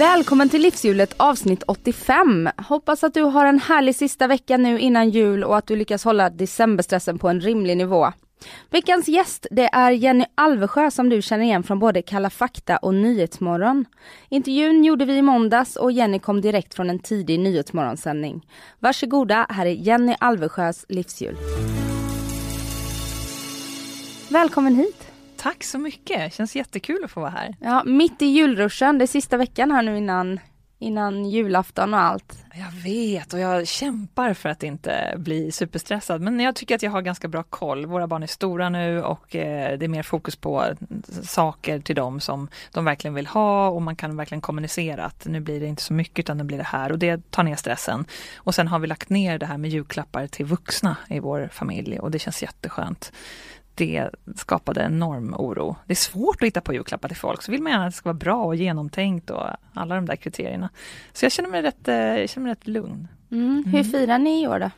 Välkommen till Livshjulet avsnitt 85. Hoppas att du har en härlig sista vecka nu innan jul och att du lyckas hålla decemberstressen på en rimlig nivå. Veckans gäst det är Jenny Alvesjö som du känner igen från både Kalla fakta och Nyhetsmorgon. Intervjun gjorde vi i måndags och Jenny kom direkt från en tidig Nyhetsmorgonsändning. Varsågoda, här är Jenny Alvesjös livshjul. Välkommen hit! Tack så mycket, känns jättekul att få vara här. Ja, mitt i julruschen, det är sista veckan här nu innan, innan julafton och allt. Jag vet och jag kämpar för att inte bli superstressad men jag tycker att jag har ganska bra koll. Våra barn är stora nu och eh, det är mer fokus på saker till dem som de verkligen vill ha och man kan verkligen kommunicera att nu blir det inte så mycket utan nu blir det här och det tar ner stressen. Och sen har vi lagt ner det här med julklappar till vuxna i vår familj och det känns jätteskönt det skapade enorm oro. Det är svårt att hitta på julklappar till folk, så vill man gärna att det ska vara bra och genomtänkt och alla de där kriterierna. Så jag känner mig rätt, eh, jag känner mig rätt lugn. Mm. Hur mm. firar ni i år då?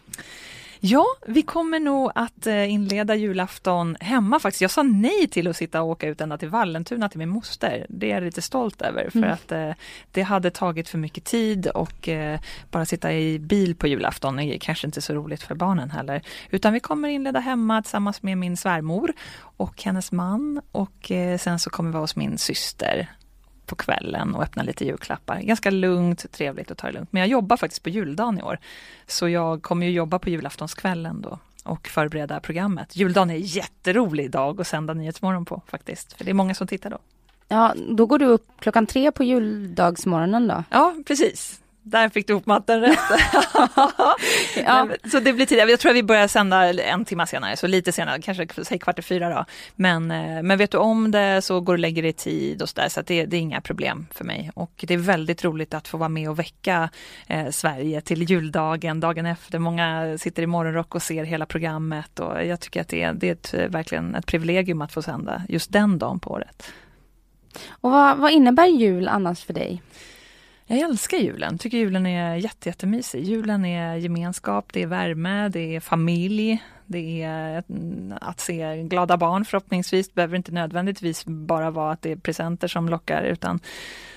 Ja, vi kommer nog att eh, inleda julafton hemma faktiskt. Jag sa nej till att sitta och åka ut ända till Vallentuna till min moster. Det är jag lite stolt över för mm. att eh, det hade tagit för mycket tid och eh, bara sitta i bil på julafton är kanske inte så roligt för barnen heller. Utan vi kommer inleda hemma tillsammans med min svärmor och hennes man och sen så kommer vi vara hos min syster på kvällen och öppna lite julklappar. Ganska lugnt, trevligt och ta det lugnt. Men jag jobbar faktiskt på juldagen i år. Så jag kommer ju jobba på julaftonskvällen då och förbereda programmet. Juldagen är en jätterolig dag att sända Nyhetsmorgon på faktiskt. För det är många som tittar då. Ja, då går du upp klockan tre på juldagsmorgonen då? Ja, precis. Där fick du ihop matten rätt. ja. Så det blir tidigare. Jag tror att vi börjar sända en timme senare, så lite senare, kanske säg kvart i fyra då. Men, eh, men vet du om det så går du och lägger dig tid och så där, så det, det, är inga problem för mig. Och det är väldigt roligt att få vara med och väcka eh, Sverige till juldagen, dagen efter. Många sitter i morgonrock och ser hela programmet och jag tycker att det är, det är ett, verkligen ett privilegium att få sända just den dagen på året. Och vad, vad innebär jul annars för dig? Jag älskar julen, tycker julen är jätte, jättemysig. Julen är gemenskap, det är värme, det är familj, det är mm, att se glada barn förhoppningsvis. Det behöver inte nödvändigtvis bara vara att det är presenter som lockar utan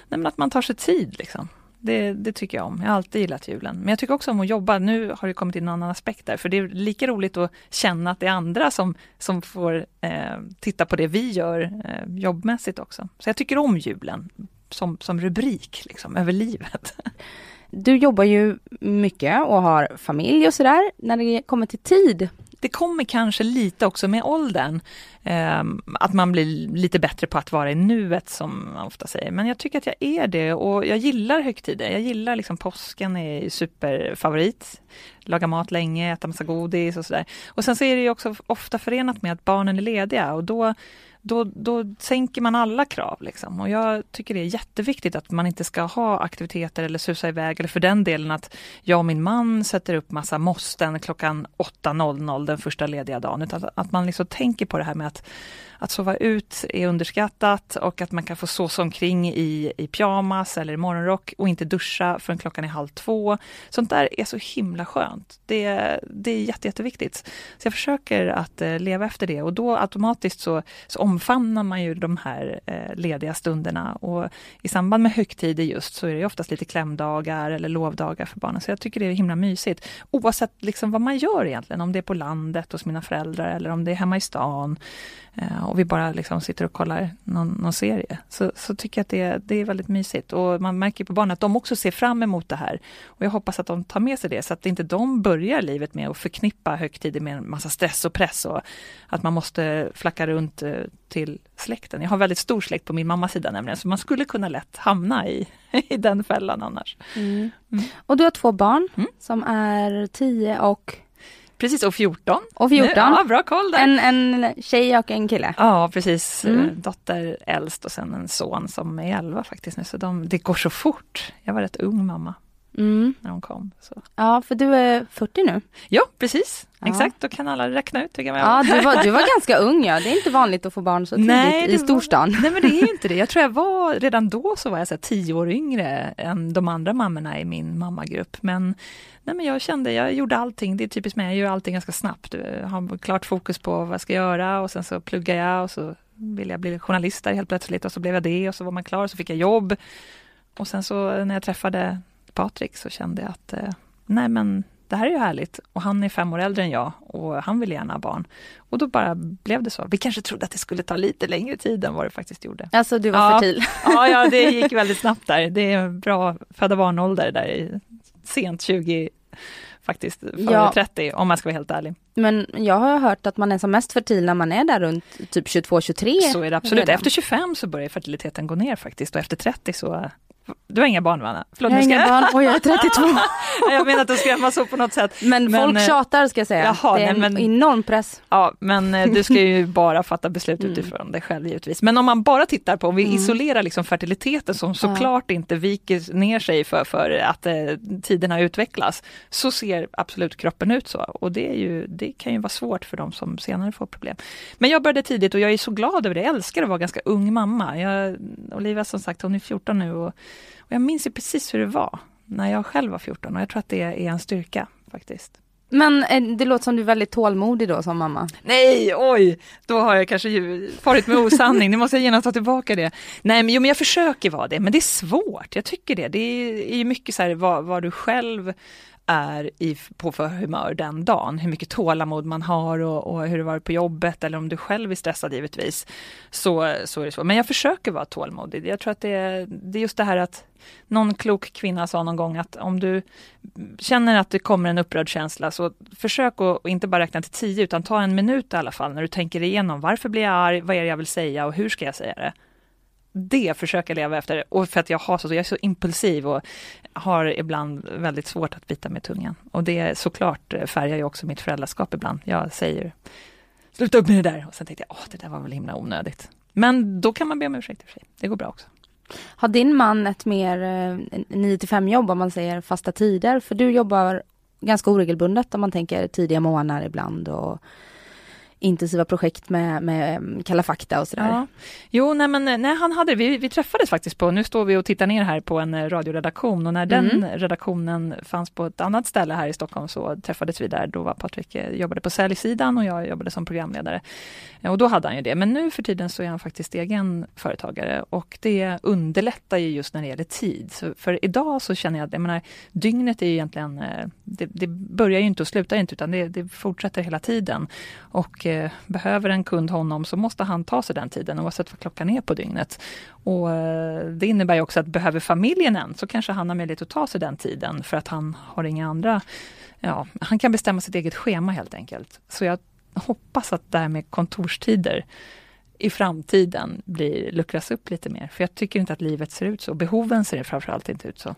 nej, att man tar sig tid. Liksom. Det, det, tycker jag om. Jag har alltid gillat julen. Men jag tycker också om att jobba. Nu har det kommit in en annan aspekt där. För det är lika roligt att känna att det är andra som, som får eh, titta på det vi gör eh, jobbmässigt också. Så jag tycker om julen som, som rubrik liksom, över livet. Du jobbar ju mycket och har familj och sådär. När det kommer till tid? Det kommer kanske lite också med åldern. Eh, att man blir lite bättre på att vara i nuet som man ofta säger. Men jag tycker att jag är det och jag gillar högtider. Jag gillar liksom påsken är superfavorit. Laga mat länge, äta massa godis och sådär. Och sen så är det också ofta förenat med att barnen är lediga och då då, då sänker man alla krav. Liksom. Och jag tycker det är jätteviktigt att man inte ska ha aktiviteter eller susa iväg eller för den delen att jag och min man sätter upp massa måsten klockan 8.00 den första lediga dagen. Utan att man liksom tänker på det här med att att sova ut är underskattat och att man kan få såsa omkring i, i pyjamas eller i morgonrock och inte duscha förrän klockan är halv två. Sånt där är så himla skönt. Det, det är jätte, jätteviktigt. Så jag försöker att eh, leva efter det och då automatiskt så, så omfamnar man ju de här eh, lediga stunderna och i samband med högtider just så är det oftast lite klämdagar eller lovdagar för barnen. Så jag tycker det är himla mysigt. Oavsett liksom vad man gör egentligen, om det är på landet hos mina föräldrar eller om det är hemma i stan. Eh, och vi bara liksom sitter och kollar någon, någon serie. Så, så tycker jag att det, det är väldigt mysigt. Och man märker på barnen att de också ser fram emot det här. Och jag hoppas att de tar med sig det så att inte de börjar livet med att förknippa högtider med en massa stress och press och att man måste flacka runt eh, till släkten. Jag har väldigt stor släkt på min mammas sida nämligen, så man skulle kunna lätt hamna i, i den fällan annars. Mm. Mm. Och du har två barn mm. som är 10 och precis, och 14. Och 14. Nu, ja, bra koll där. En, en tjej och en kille. Ja, precis. Mm. Eh, Dotter äldst och sen en son som är 11 faktiskt nu, så de, det går så fort. Jag var rätt ung mamma Mm. när de kom. Så. Ja, för du är 40 nu. Ja, precis. Ja. Exakt, då kan alla räkna ut hur gammal jag Ja, var. du var, du var ganska ung ja. Det är inte vanligt att få barn så tidigt Nej, i storstan. Var, nej men det är inte det. Jag tror jag var, redan då så var jag så här, tio år yngre än de andra mammorna i min mammagrupp. Men, nej men jag kände, jag gjorde allting, det är typiskt mig, jag gör allting ganska snabbt. Jag har klart fokus på vad jag ska göra och sen så pluggar jag och så ville jag bli journalist där helt plötsligt och så blev jag det och så var man klar och så fick jag jobb. Och sen så när jag träffade Patrik så kände jag att eh, nej men det här är ju härligt och han är fem år äldre än jag och han vill gärna ha barn. Och då bara blev det så. Vi kanske trodde att det skulle ta lite längre tid än vad det faktiskt gjorde. Alltså du var Ja. fertil. Ja, ja, det gick väldigt snabbt där. Det är bra föda barnålder där i sent 20, faktiskt före Ja. 30 om man ska vara helt ärlig. Men jag har hört att man är som mest fertil när man är där runt typ 22-23. Så är det absolut. redan. Efter 25 så börjar fertiliteten gå ner faktiskt och efter 30 så du har inga barn va? Förlåt, Jag har inga barn och jag är 32. jag menar att att skrämma så på något sätt. Men, Men, folk eh, tjatar ska jag säga. jaha, det är en men- enorm press. Ja, men eh, du ska ju bara fatta beslut Mm. utifrån dig själv givetvis. Men om man bara tittar på, om vi Mm. isolerar liksom fertiliteten som såklart inte viker ner sig för, för att eh, tiderna utvecklas, så ser absolut kroppen ut så. Och det, är ju, det kan ju vara svårt för de som senare får problem. Men jag började tidigt och jag är så glad över det. Jag älskar att vara ganska ung mamma. Jag, Olivia som sagt, hon är 14 nu och, och jag minns ju precis hur det var när jag själv var 14 och jag tror att det är en styrka faktiskt. Men eh, det låter som du är väldigt tålmodig då som mamma. Nej, oj, då har jag kanske farit med osanning. Nu måste jag genast ta tillbaka det. Nej, men, jo, men jag försöker vara det, men det är svårt. Jag tycker det. Det är ju mycket så här vad, vad du själv är i, på för humör den dagen, hur mycket tålamod man har och, och hur det var på jobbet eller om du själv är stressad givetvis. Så, så är det så. Men jag försöker vara tålmodig. Jag tror att det är, det är just det här att någon klok kvinna sa någon gång att om du känner att det kommer en upprörd känsla så försök att inte bara räkna till tio utan ta en minut i alla fall när du tänker igenom varför blir jag arg, vad är det jag vill säga och hur ska jag säga det? Det försöker jag leva efter och för att jag har så, jag är så impulsiv och har ibland väldigt svårt att bita med tungan. Och det såklart eh, färgar ju också mitt föräldraskap ibland. Jag säger sluta upp med det där och sen tänkte jag, åh det där var väl himla onödigt. Men då kan man be om ursäkt i och för sig. Det går bra också. Har din man ett mer eh, 9 till 5 jobb om man säger fasta tider? För du jobbar ganska oregelbundet om man tänker tidiga morgnar ibland och intensiva projekt med, med mm, Kalla fakta och sådär. Ja. Jo, nej, men nej, han hade, vi, vi träffades faktiskt på, nu står vi och tittar ner här på en eh, radioredaktion och när den Mm. redaktionen fanns på ett annat ställe här i Stockholm så träffades vi där. Då var Patrik eh, jobbade på säljsidan och jag jobbade som programledare. Eh, Och då hade han ju det, men nu för tiden så är han faktiskt egen företagare och det underlättar ju just när det gäller tid. Så för idag så känner jag att, jag menar, dygnet är ju egentligen, det, det börjar ju inte och slutar inte utan det, det fortsätter hela tiden. Och eh, behöver en kund honom så måste han ta sig den tiden oavsett vad klockan är på dygnet. Och eh, det innebär ju också att behöver familjen en så kanske han har möjlighet att ta sig den tiden för att han har inga andra, ja, han kan bestämma sitt eget schema helt enkelt. Så jag hoppas att det här med kontorstider i framtiden blir, luckras upp lite mer. För jag tycker inte att livet ser ut så. Behoven ser framförallt inte ut så.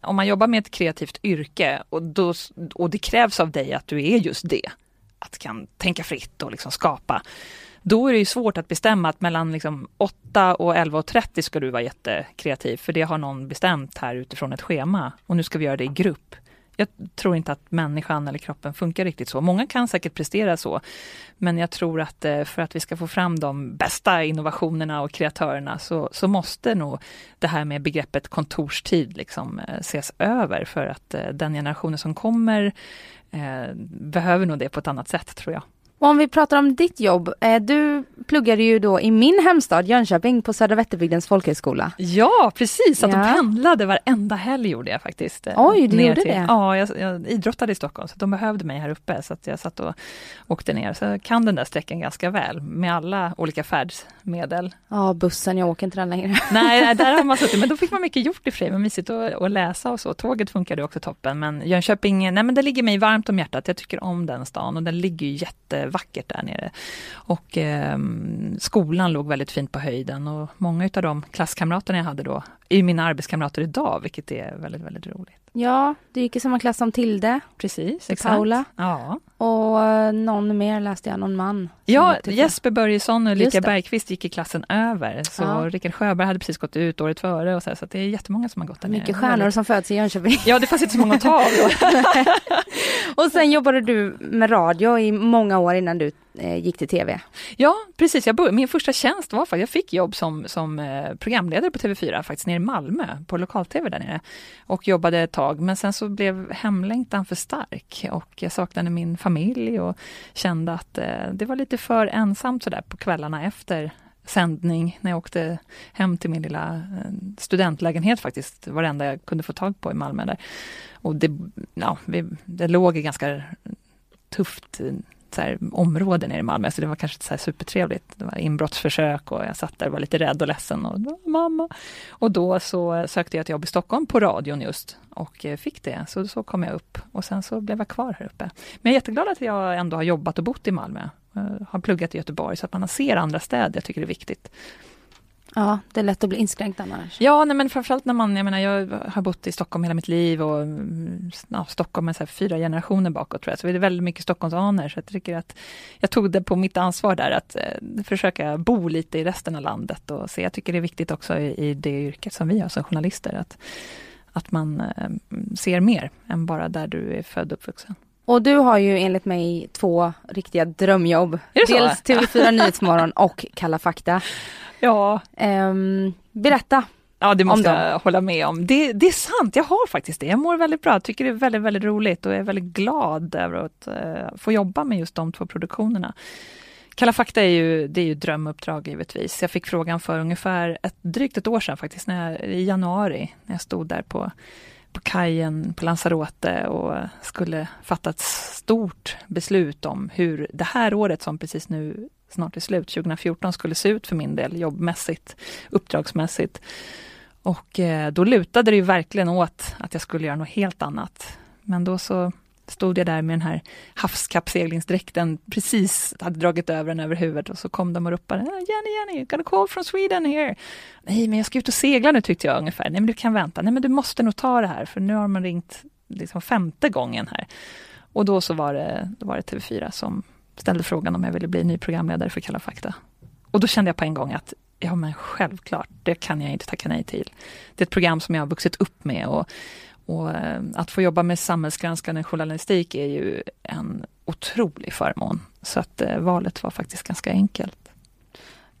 Om man jobbar med ett kreativt yrke och, då, och det krävs av dig att du är just det, att kan tänka fritt och liksom skapa, då är det ju svårt att bestämma att mellan liksom 8 och 11.30 ska du vara jättekreativ, för det har någon bestämt här utifrån ett schema och nu ska vi göra det i grupp. Jag tror inte att människan eller kroppen funkar riktigt så. Många kan säkert prestera så, men jag tror att eh, för att vi ska få fram de bästa innovationerna och kreatörerna så, så måste nog det här med begreppet kontorstid liksom eh, ses över för att eh, den generationen som kommer Eh, behöver nog det på ett annat sätt tror jag. Och om vi pratar om ditt jobb, eh, du pluggade ju då i min hemstad Jönköping på Södra Vätterbygdens folkhögskola. Ja, precis! Att Ja. de pendlade varenda helg gjorde jag faktiskt. eh, Oj, du gjorde det? Ja, jag, jag idrottade i Stockholm så de behövde mig här uppe så att jag satt och åkte ner. Så jag kan den där sträckan ganska väl med alla olika färdsmedel. Ja, bussen, jag åker inte den längre. Nej, där har man suttit, men då fick man mycket gjort i och för sig. Mysigt att, att läsa och så. Tåget funkade också toppen, men Jönköping, nej men det ligger mig varmt om hjärtat. Jag tycker om den stan och den ligger ju jättevackert där nere. Och eh, skolan låg väldigt fint på höjden och många utav de klasskamraterna jag hade då är mina arbetskamrater idag, vilket är väldigt, väldigt roligt. Ja, du gick i samma klass som Tilde. Precis, exakt. Paula. Ja, Och eh, någon mer läste jag, någon man. ja Jesper Börjesson och Ulrika. Bergqvist gick i klassen över. Så Ja. Rickard Sjöberg hade precis gått ut året före och så, här, så det är jättemånga som har gått där. Mycket stjärnor som föds i Jönköping. Ja, det fanns inte så många att ta av. Och sen jobbade du med radio i många år innan du eh, gick till tv. Ja, precis. Jag började, min första tjänst var faktiskt, jag fick jobb som, som eh, programledare på TV4 faktiskt nere i Malmö på lokal-tv där nere. Och jobbade ett tag, men sen så blev hemlängtan för stark och jag saknade min familj och kände att eh, det var lite för ensamt sådär på kvällarna efter sändning när jag åkte hem till min lilla eh, studentlägenhet faktiskt, var det enda jag kunde få tag på i Malmö där. Och det, ja, vi, det låg i ganska tufft eh, så här, område nere i Malmö, så det var kanske inte så här supertrevligt. Det var inbrottsförsök och jag satt där och var lite rädd och ledsen och då, mamma. Och då så sökte jag ett jobb i Stockholm på radion just och eh, fick det, så så kom jag upp och sen så blev jag kvar här uppe. Men jag är jätteglad att jag ändå har jobbat och bott i Malmö. Jag har pluggat i Göteborg så att man ser andra städer, jag tycker det är viktigt. Ja, det är lätt att bli inskränkt annars. Ja, nej, men framförallt när man, jag menar jag har bott i Stockholm hela mitt liv och mm, ja, Stockholm är så fyra generationer bakåt tror jag, så det är väldigt mycket Stockholmsaner, så jag tycker att jag tog det på mitt ansvar där att eh, försöka bo lite i resten av landet och se, jag tycker det är viktigt också i, i det yrket som vi har som journalister, att, att man eh, ser mer än bara där du är född och uppvuxen. Och du har ju enligt mig två riktiga drömjobb. Dels TV4 Nyhetsmorgon och Kalla fakta. Ja, Ehm, berätta. Ja, det måste jag hålla med om. Det, det är sant, jag har faktiskt det. Jag mår väldigt bra, tycker det är väldigt, väldigt roligt och är väldigt glad över att eh, få jobba med just de två produktionerna. Kalla fakta är ju, det är ju drömuppdrag givetvis. Jag fick frågan för ungefär ett, drygt ett år sedan faktiskt, när jag, i januari, när jag stod där på, på kajen på Lanzarote och skulle fatta ett stort beslut om hur det här året som precis nu snart är slut, 2014, skulle se ut för min del jobbmässigt, uppdragsmässigt. Och eh, då lutade det ju verkligen åt att jag skulle göra något helt annat. Men då så stod jag där med den här havskappseglingsdräkten, precis hade dragit över den över huvudet och så kom de och ropade ah, Jenny, Jenny, got a call from Sweden here. Nej, men jag ska ut och segla nu tyckte jag ungefär. Nej, men du kan vänta. Nej, men du måste nog ta det här, för nu har man ringt liksom femte gången här. Och då så var det, då var det TV4 som ställde frågan om jag ville bli ny programledare för Kalla fakta. Och då kände jag på en gång att ja men självklart, det kan jag inte tacka nej till. Det är ett program som jag har vuxit upp med och, och eh, att få jobba med samhällsgranskande journalistik är ju en otrolig förmån. Så att eh, valet var faktiskt ganska enkelt.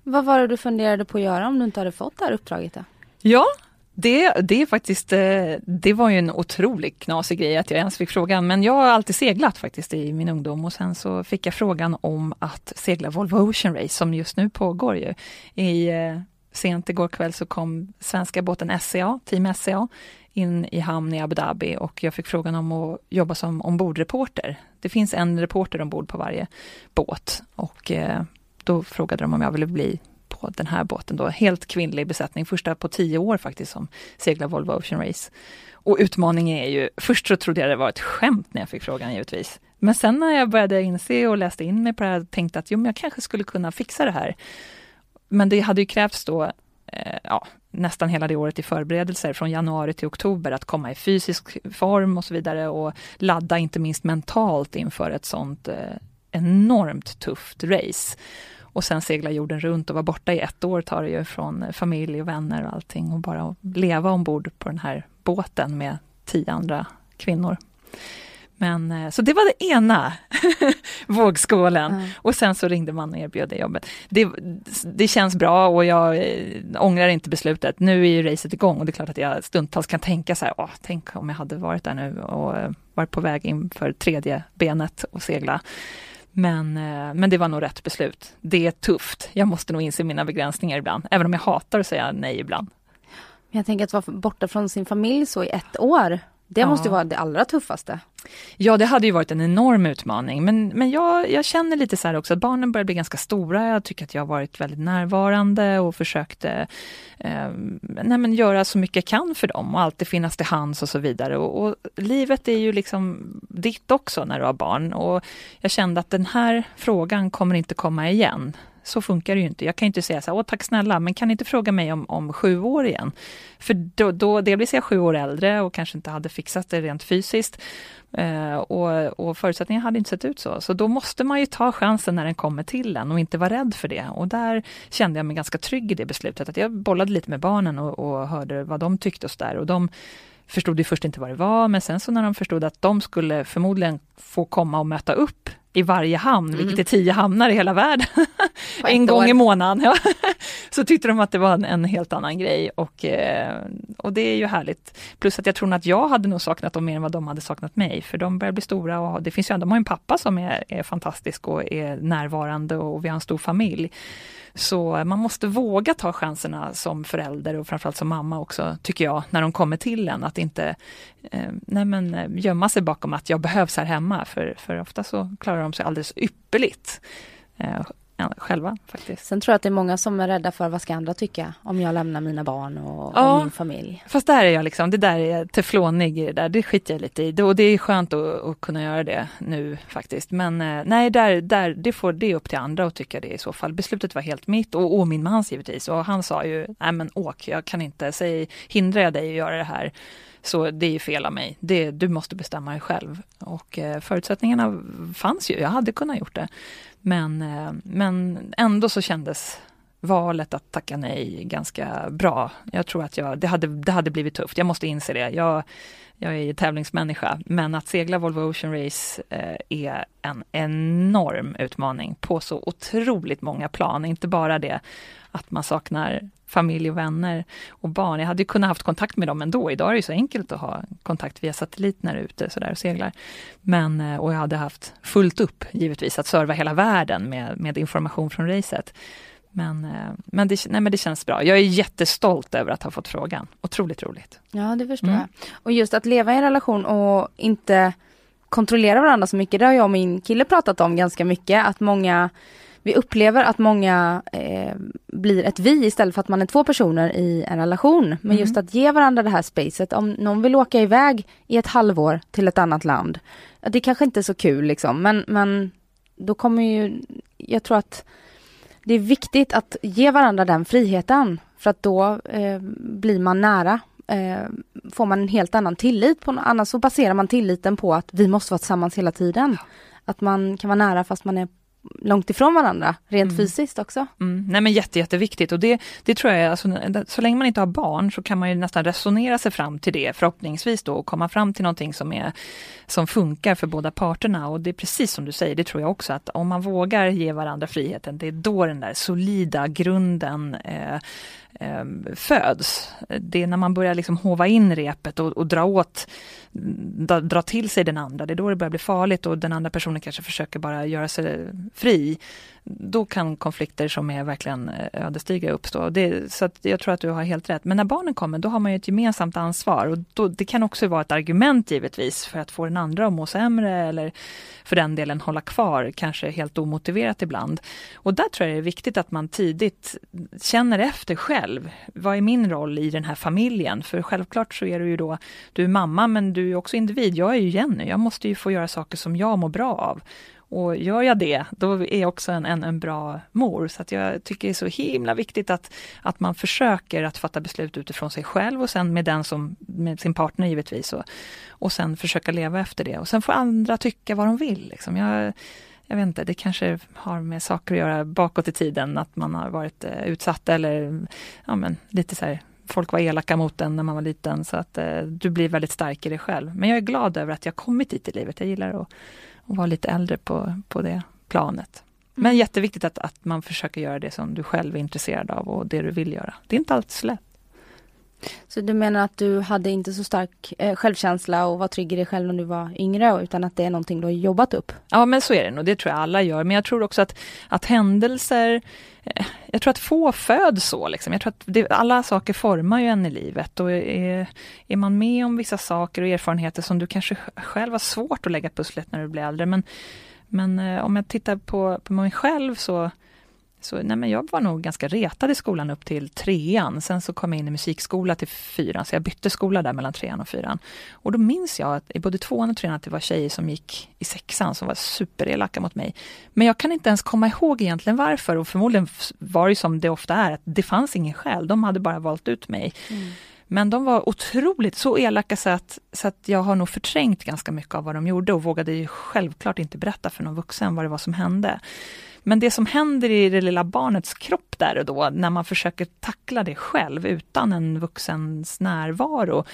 Vad var det du funderade på att göra om du inte hade fått det här uppdraget då? Ja, det, det är faktiskt, eh, det var ju en otroligt knasig grej att jag ens fick frågan, men jag har alltid seglat faktiskt i min ungdom och sen så fick jag frågan om att segla Volvo Ocean Race som just nu pågår ju. I, eh, sent igår kväll så kom svenska båten SCA, Team SCA, in i hamn i Abu Dhabi och jag fick frågan om att jobba som ombordreporter. Det finns en reporter ombord på varje båt och eh, då frågade de om jag ville bli på den här båten då, helt kvinnlig besättning, första på tio år faktiskt som seglar Volvo Ocean Race. Och utmaningen är ju, först så trodde jag det var ett skämt när jag fick frågan givetvis. Men sen när jag började inse och läste in mig på det här, tänkte att jo, men jag kanske skulle kunna fixa det här. Men det hade ju krävts då, eh, ja, nästan hela det året i förberedelser, från januari till oktober, att komma i fysisk form och så vidare och ladda inte minst mentalt inför ett sånt eh, enormt tufft race. Och sen segla jorden runt och vara borta i ett år tar det ju från familj och vänner och allting och bara leva ombord på den här båten med tio andra kvinnor. Men eh, så det var det ena vågskålen. Mm. Och sen så ringde man och erbjöd det jobbet. Det, det känns bra och jag eh, ångrar inte beslutet. Nu är ju racet igång och det är klart att jag stundtals kan tänka så här, åh, tänk om jag hade varit där nu och eh, varit på väg in för tredje benet och segla. Men, eh, men det var nog rätt beslut. Det är tufft. Jag måste nog inse mina begränsningar ibland, även om jag hatar att säga nej ibland. Jag tänker att vara borta från sin familj så i ett år. Det Ja. måste ju vara det allra tuffaste. Ja, det hade ju varit en enorm utmaning, men, men jag, jag känner lite så här också att barnen börjar bli ganska stora. Jag tycker att jag har varit väldigt närvarande och försökte eh, nej, men göra så mycket jag kan för dem och alltid finnas till hands och så vidare. Och, och livet är ju liksom ditt också när du har barn och jag kände att den här frågan kommer inte komma igen så funkar det ju inte. Jag kan inte säga så här, åh tack snälla, men kan ni inte fråga mig om, om sju år igen? För då, då delvis är jag sju år äldre och kanske inte hade fixat det rent fysiskt. Eh, och, och förutsättningarna hade inte sett ut så. Så då måste man ju ta chansen när den kommer till en och inte vara rädd för det. Och där kände jag mig ganska trygg i det beslutet. Att jag bollade lite med barnen och, och hörde vad de tyckte och så där. Och de förstod ju först inte vad det var, men sen så när de förstod att de skulle förmodligen få komma och möta upp i varje hamn, mm. vilket är tio hamnar i hela världen, en gång år. i månaden. Så tyckte de att det var en, en, helt annan grej och, eh, och det är ju härligt. Plus att jag tror att jag hade nog saknat dem mer än vad de hade saknat mig, för de börjar bli stora och det finns ju, de har en pappa som är, är fantastisk och är närvarande och vi har en stor familj. Så man måste våga ta chanserna som förälder och framförallt som mamma också, tycker jag, när de kommer till en. Att inte eh, nej men, eh, gömma sig bakom att jag behövs här hemma, för, för ofta så klarar de sig alldeles ypperligt. Eh, själva faktiskt. Sen tror jag att det är många som är rädda för vad ska andra tycka om jag lämnar mina barn och, ja, och min familj. Fast där är jag liksom, det där är teflonig i det där, det skiter jag lite i. Och det är skönt att, att kunna göra det nu faktiskt. Men eh, nej, där, där, det, får, det upp till andra att tycka det i så fall. Beslutet var helt mitt och, och min mans givetvis. Och han sa ju, nej men åk, jag kan inte, säg, hindrar jag dig att göra det här så det är fel av mig. Det, du måste bestämma dig själv. Och eh, förutsättningarna fanns ju, jag hade kunnat gjort det. Men, eh, men ändå så kändes valet att tacka nej ganska bra. Jag tror att jag, det, hade, det hade blivit tufft, jag måste inse det. Jag, jag är tävlingsmänniska, men att segla Volvo Ocean Race eh, är en enorm utmaning på så otroligt många plan. Inte bara det att man saknar familj och vänner och barn. Jag hade kunnat haft kontakt med dem ändå. Idag är det så enkelt att ha kontakt via satellit när du är ute så där och seglar. Men, eh, och jag hade haft fullt upp givetvis att serva hela världen med, med information från racet. Men, eh, men, det, nej, men det känns bra. Jag är jättestolt över att ha fått frågan. Otroligt roligt. Ja, det förstår mm. jag. Och just att leva i en relation och inte kontrollera varandra så mycket, det har jag och min kille pratat om ganska mycket. Att många vi upplever att många eh, blir ett vi istället för att man är två personer i en relation. Men mm. just att ge varandra det här spacet. Om någon vill åka iväg i ett halvår till ett annat land. Det kanske inte är så kul liksom men, men då kommer ju, jag tror att det är viktigt att ge varandra den friheten. För att då eh, blir man nära. Eh, får man en helt annan tillit. På, annars så baserar man tilliten på att vi måste vara tillsammans hela tiden. Att man kan vara nära fast man är långt ifrån varandra, rent mm. fysiskt också. Mm. Nej men jätte, jätteviktigt och det, det tror jag, alltså, så länge man inte har barn så kan man ju nästan resonera sig fram till det förhoppningsvis då och komma fram till någonting som, är, som funkar för båda parterna och det är precis som du säger, det tror jag också att om man vågar ge varandra friheten, det är då den där solida grunden eh, eh, föds. Det är när man börjar liksom hova in repet och, och dra åt, da, dra, till sig den andra, det är då det börjar bli farligt och den andra personen kanske försöker bara göra sig fri. Då kan konflikter som är verkligen eh, ödesdigra uppstå. Det, så jag tror att du har helt rätt. Men när barnen kommer, då har man ju ett gemensamt ansvar och då, det kan också vara ett argument givetvis för att få den andra att må sämre eller för den delen hålla kvar, kanske helt omotiverat ibland. Och där tror jag det är viktigt att man tidigt känner efter själv. Vad är min roll i den här familjen? För självklart så är du ju då, du är mamma men du är också individ. Jag är ju Jenny, jag måste ju få göra saker som jag mår bra av. Och gör jag det, då är jag också en, en, en bra mor. Så att jag tycker det är så himla viktigt att, att man försöker att fatta beslut utifrån sig själv och sen med den som, med sin partner givetvis. Och, och sen försöka leva efter det. Och sen får andra tycka vad de vill. Liksom. Jag, jag vet inte, det kanske har med saker att göra bakåt i tiden, att man har varit eh, utsatt eller ja, men, lite så här folk var elaka mot en när man var liten så att eh, du blir väldigt stark i dig själv. Men jag är glad över att jag kommit hit i livet. Jag gillar att och vara lite äldre på, på det planet. Men mm. jätteviktigt att, att man försöker göra det som du själv är intresserad av och det du vill göra. Det är inte alltid så lätt. Så du menar att du hade inte så stark eh, självkänsla och var trygg i dig själv när du var yngre utan att det är någonting du har jobbat upp? Ja men så är det nog, det tror jag alla gör. Men jag tror också att, att händelser, eh, jag tror att få föds så. Liksom. Jag tror att det, alla saker formar ju en i livet och är, är man med om vissa saker och erfarenheter som du kanske själv har svårt att lägga pusslet när du blir äldre. Men, men eh, om jag tittar på, på mig själv så så nej, men jag var nog ganska retad i skolan upp till trean. Sen så kom jag in i musikskola till fyran, så jag bytte skola där mellan trean och fyran. Och då minns jag att i både tvåan och trean att det var tjejer som gick i sexan som var superelaka mot mig. Men jag kan inte ens komma ihåg egentligen varför och förmodligen var det som det ofta är, att det fanns ingen skäl. De hade bara valt ut mig. Mm. Men de var otroligt så elaka så att, så att jag har nog förträngt ganska mycket av vad de gjorde och vågade självklart inte berätta för någon vuxen vad det var som hände. Men det som händer i det lilla barnets kropp där och då, när man försöker tackla det själv utan en vuxens närvaro,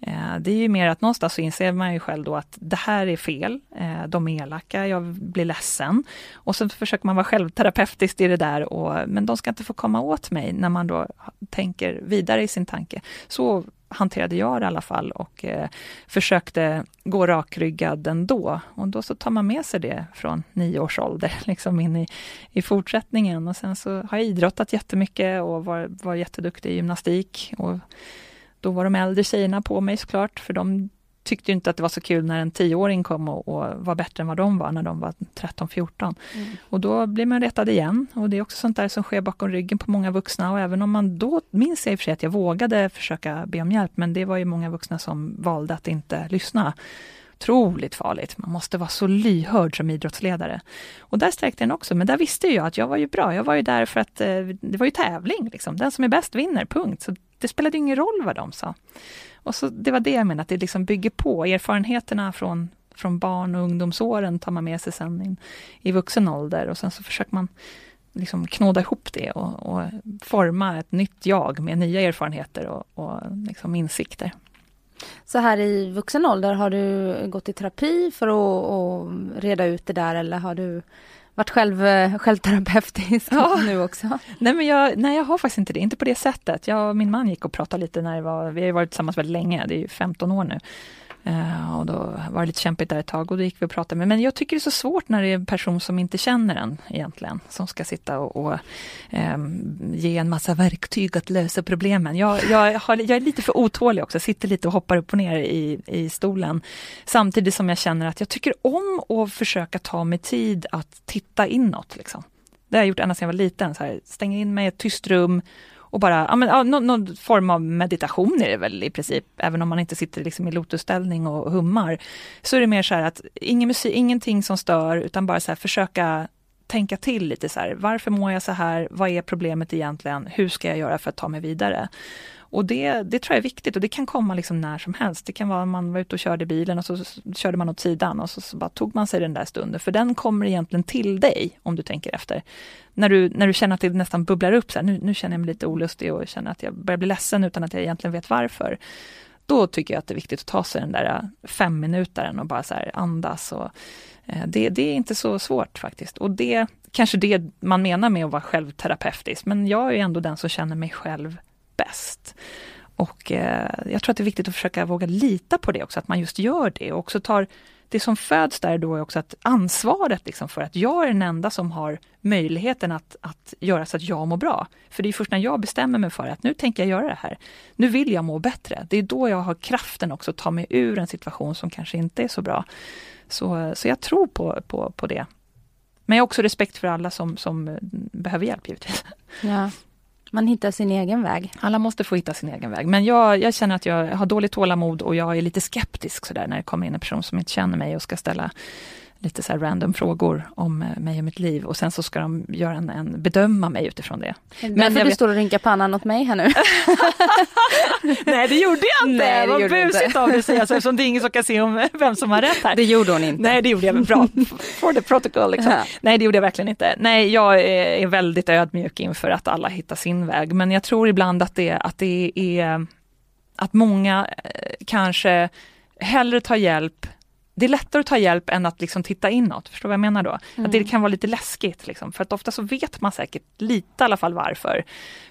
eh, det är ju mer att någonstans så inser man ju själv då att det här är fel, eh, de är elaka, jag blir ledsen. Och så försöker man vara självterapeutisk i det där, och, men de ska inte få komma åt mig när man då tänker vidare i sin tanke. Så hanterade jag det i alla fall och eh, försökte gå rakryggad ändå. Och då så tar man med sig det från nio års ålder liksom in i, i fortsättningen. Och sen så har jag idrottat jättemycket och var, var jätteduktig i gymnastik. Och då var de äldre tjejerna på mig såklart, för de tyckte inte att det var så kul när en tioåring kom och, och var bättre än vad de var när de var 13-14. Mm. Och då blir man rättad igen och det är också sånt där som sker bakom ryggen på många vuxna och även om man då, minns jag i och för sig att jag vågade försöka be om hjälp, men det var ju många vuxna som valde att inte lyssna. Otroligt farligt. Man måste vara så lyhörd som idrottsledare. Och där sträckte den också, men där visste jag att jag var ju bra. Jag var ju där för att eh, det var ju tävling. Liksom. Den som är bäst vinner, punkt. Så det spelade ingen roll vad de sa. Och så, det var det jag menade, att det liksom bygger på. Erfarenheterna från, från barn och ungdomsåren tar man med sig sen in, i vuxen ålder och sen så försöker man liksom knåda ihop det och, och forma ett nytt jag med nya erfarenheter och, och liksom insikter. Så här i vuxen ålder, har du gått i terapi för att, att reda ut det där eller har du varit själv, eh, självterapeutisk ja. nu också? Nej, men jag, nej, jag har faktiskt inte det, inte på det sättet. Jag och min man gick och pratade lite när det var, vi har varit tillsammans väldigt länge, det är ju 15 år nu. Uh, och då var det lite kämpigt där ett tag och då gick vi och pratade med, men jag tycker det är så svårt när det är en person som inte känner en egentligen, som ska sitta och, och um, ge en massa verktyg att lösa problemen. Jag, jag, har, jag är lite för otålig också, sitter lite och hoppar upp och ner i, i stolen. Samtidigt som jag känner att jag tycker om att försöka ta mig tid att titta inåt. Liksom. Det har jag gjort ända sedan jag var liten, så här, stänger in mig i ett tyst rum och bara, ja, men, ja, någon, någon, form av meditation är det väl i princip, även om man inte sitter liksom i lotusställning och hummar. Så är det mer så här att ingen musik, ingenting som stör, utan bara så här, försöka tänka till lite så här, varför mår jag så här, vad är problemet egentligen, hur ska jag göra för att ta mig vidare? Och det, det tror jag är viktigt och det kan komma liksom när som helst. Det kan vara man var ute och körde bilen och så körde man åt sidan och så, så bara tog man sig den där stunden. För den kommer egentligen till dig om du tänker efter. När du, när du känner att det nästan bubblar upp, så här, nu, nu känner jag mig lite olustig och känner att jag börjar bli ledsen utan att jag egentligen vet varför. Då tycker jag att det är viktigt att ta sig den där äh, fem minutaren och bara så andas. Och, eh, det, det är inte så svårt faktiskt. Och det kanske det man menar med att vara självterapeutisk, men jag är ändå den som känner mig själv bäst. Och eh, jag tror att det är viktigt att försöka våga lita på det också, att man just gör det och också tar det som föds där då är också att ansvaret liksom för att jag är den enda som har möjligheten att, att göra så att jag mår bra. För det är först när jag bestämmer mig för att nu tänker jag göra det här. Nu vill jag må bättre. Det är då jag har kraften också att ta mig ur en situation som kanske inte är så bra. Så, så jag tror på, på, på det. Men jag har också respekt för alla som, som behöver hjälp givetvis. Ja. Man hittar sin egen väg. Alla måste få hitta sin egen väg. Men jag, jag känner att jag har dåligt tålamod och jag är lite skeptisk sådär när det kommer in en person som inte känner mig och ska ställa lite så random frågor om eh, mig och mitt liv och sen så ska de göra en, en bedöma mig utifrån det. Men Därför jag du står och rynkar pannan åt mig här nu. Nej det gjorde jag inte, Nej, det var busigt av dig att säga så eftersom det är ingen som kan se om vem som har rätt här. Det gjorde hon inte. Nej det gjorde jag, bra. For the protocol liksom. Ja. Nej det gjorde jag verkligen inte. Nej jag är väldigt ödmjuk inför att alla hittar sin väg men jag tror ibland att det, att det är att många eh, kanske hellre tar hjälp det är lättare att ta hjälp än att liksom titta inåt, förstår du vad jag menar då? Mm. Att det kan vara lite läskigt, liksom, för att ofta så vet man säkert lite i alla fall varför.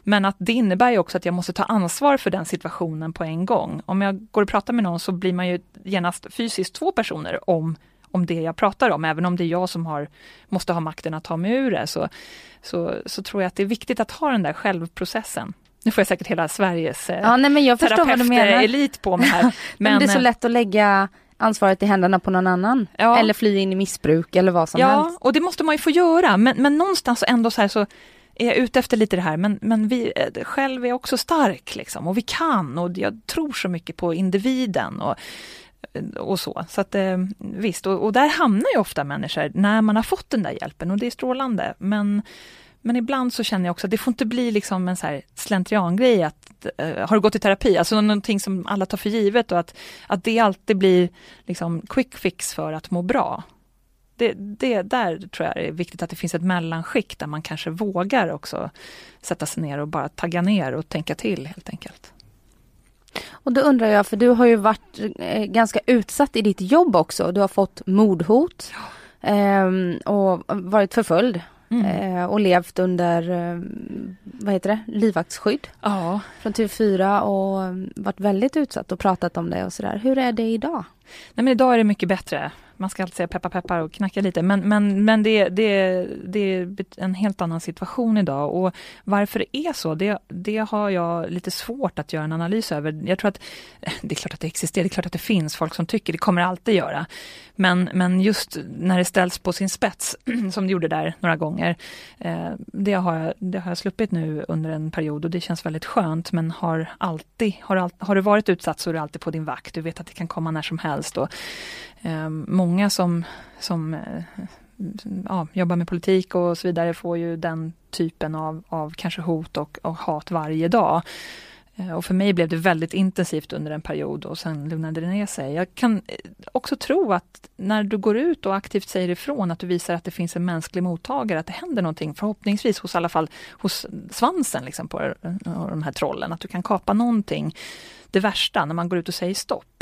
Men att det innebär ju också att jag måste ta ansvar för den situationen på en gång. Om jag går och pratar med någon så blir man ju genast fysiskt två personer om, om det jag pratar om, även om det är jag som har, måste ha makten att ta mig ur det, så, så, så tror jag att det är viktigt att ha den där självprocessen. Nu får jag säkert hela Sveriges eh, ja, nej, men jag terapeut-elit på mig här. Men, men det är så eh, lätt att lägga ansvaret i händerna på någon annan. Ja. Eller fly in i missbruk eller vad som ja, helst. Ja, och det måste man ju få göra. Men, men någonstans ändå så här så är jag ute efter lite det här, men, men vi eh, själv är också stark liksom och vi kan och jag tror så mycket på individen och, och så. Så att eh, visst, och, och där hamnar ju ofta människor när man har fått den där hjälpen och det är strålande. Men men ibland så känner jag också att det får inte bli liksom en så här slentriangrej att uh, har du gått i terapi, alltså någonting som alla tar för givet och att, att det alltid blir liksom quick fix för att må bra. Det, det, där tror jag är viktigt att det finns ett mellanskikt där man kanske vågar också sätta sig ner och bara tagga ner och tänka till helt enkelt. Och då undrar jag, för du har ju varit eh, ganska utsatt i ditt jobb också. Du har fått mordhot ja. eh, och varit förföljd Mm. Eh, och levt under, eh, vad heter det, livvaktsskydd. Ja. Från TV4 och mm, varit väldigt utsatt och pratat om det och sådär. Hur är det idag? Nej men idag är det mycket bättre man ska alltid säga peppar peppar och knacka lite, men, men, men det, det, det är en helt annan situation idag och varför det är så, det, det har jag lite svårt att göra en analys över. Jag tror att det är klart att det existerar, det är klart att det finns folk som tycker, det kommer det alltid göra. Men, men just när det ställs på sin spets, som det gjorde där några gånger, eh, det, har jag, det har jag sluppit nu under en period och det känns väldigt skönt, men har alltid, har, har du varit utsatt så är du alltid på din vakt, du vet att det kan komma när som helst. Och, Ehm, många som, som eh, ja, jobbar med politik och så vidare får ju den typen av, av kanske hot och, och hat varje dag. Eh, och för mig blev det väldigt intensivt under en period och sen lugnade det ner sig. Jag kan eh, också tro att när du går ut och aktivt säger ifrån, att du visar att det finns en mänsklig mottagare, att det händer någonting, förhoppningsvis hos alla fall hos svansen liksom på de här trollen, att du kan kapa någonting. Det värsta, när man går ut och säger stopp.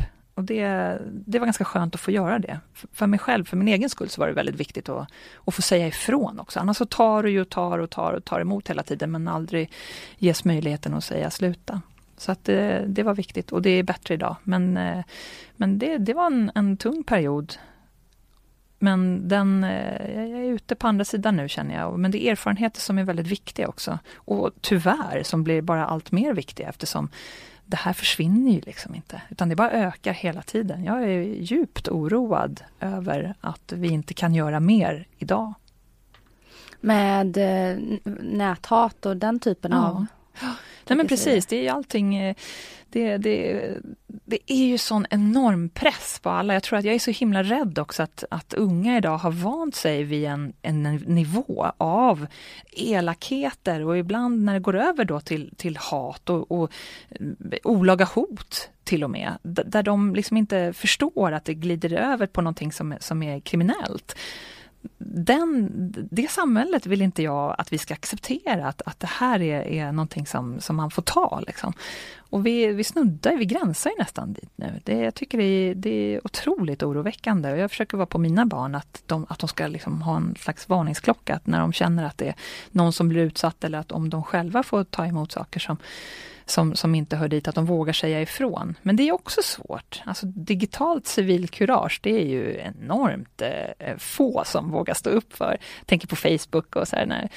Och det, det var ganska skönt att få göra det. För mig själv, för min egen skull, så var det väldigt viktigt att, att få säga ifrån också. Annars så tar du ju och tar och tar och tar emot hela tiden men aldrig ges möjligheten att säga sluta. Så att det, det var viktigt och det är bättre idag. Men, eh, men det, det var en, en tung period. Men den, eh, jag är ute på andra sidan nu känner jag. Men det är erfarenheter som är väldigt viktiga också. Och tyvärr som blir bara allt mer viktiga eftersom det här försvinner ju liksom inte, utan det bara ökar hela tiden. Jag är djupt oroad över att vi inte kan göra mer idag. Med eh, näthat och den typen ja. av... Nej men precis, det är ju allting eh, det, det, det är ju sån enorm press på alla. Jag tror att jag är så himla rädd också att, att unga idag har vant sig vid en, en nivå av elakheter och ibland när det går över då till, till hat och, och olaga hot till och med, där de liksom inte förstår att det glider över på någonting som, som är kriminellt den, det samhället vill inte jag att vi ska acceptera, att, att det här är, är någonting som, som man får ta. Liksom. Och vi, vi snuddar, vi gränsar ju nästan dit nu. Det, jag tycker det är, det är otroligt oroväckande och jag försöker vara på mina barn att de, att de ska liksom ha en slags varningsklocka, att när de känner att det är någon som blir utsatt eller att om de själva får ta emot saker som som, som inte hör dit, att de vågar säga ifrån. Men det är också svårt. Alltså digitalt civilkurage, det är ju enormt eh, få som vågar stå upp för. Jag tänker på Facebook och så här, när,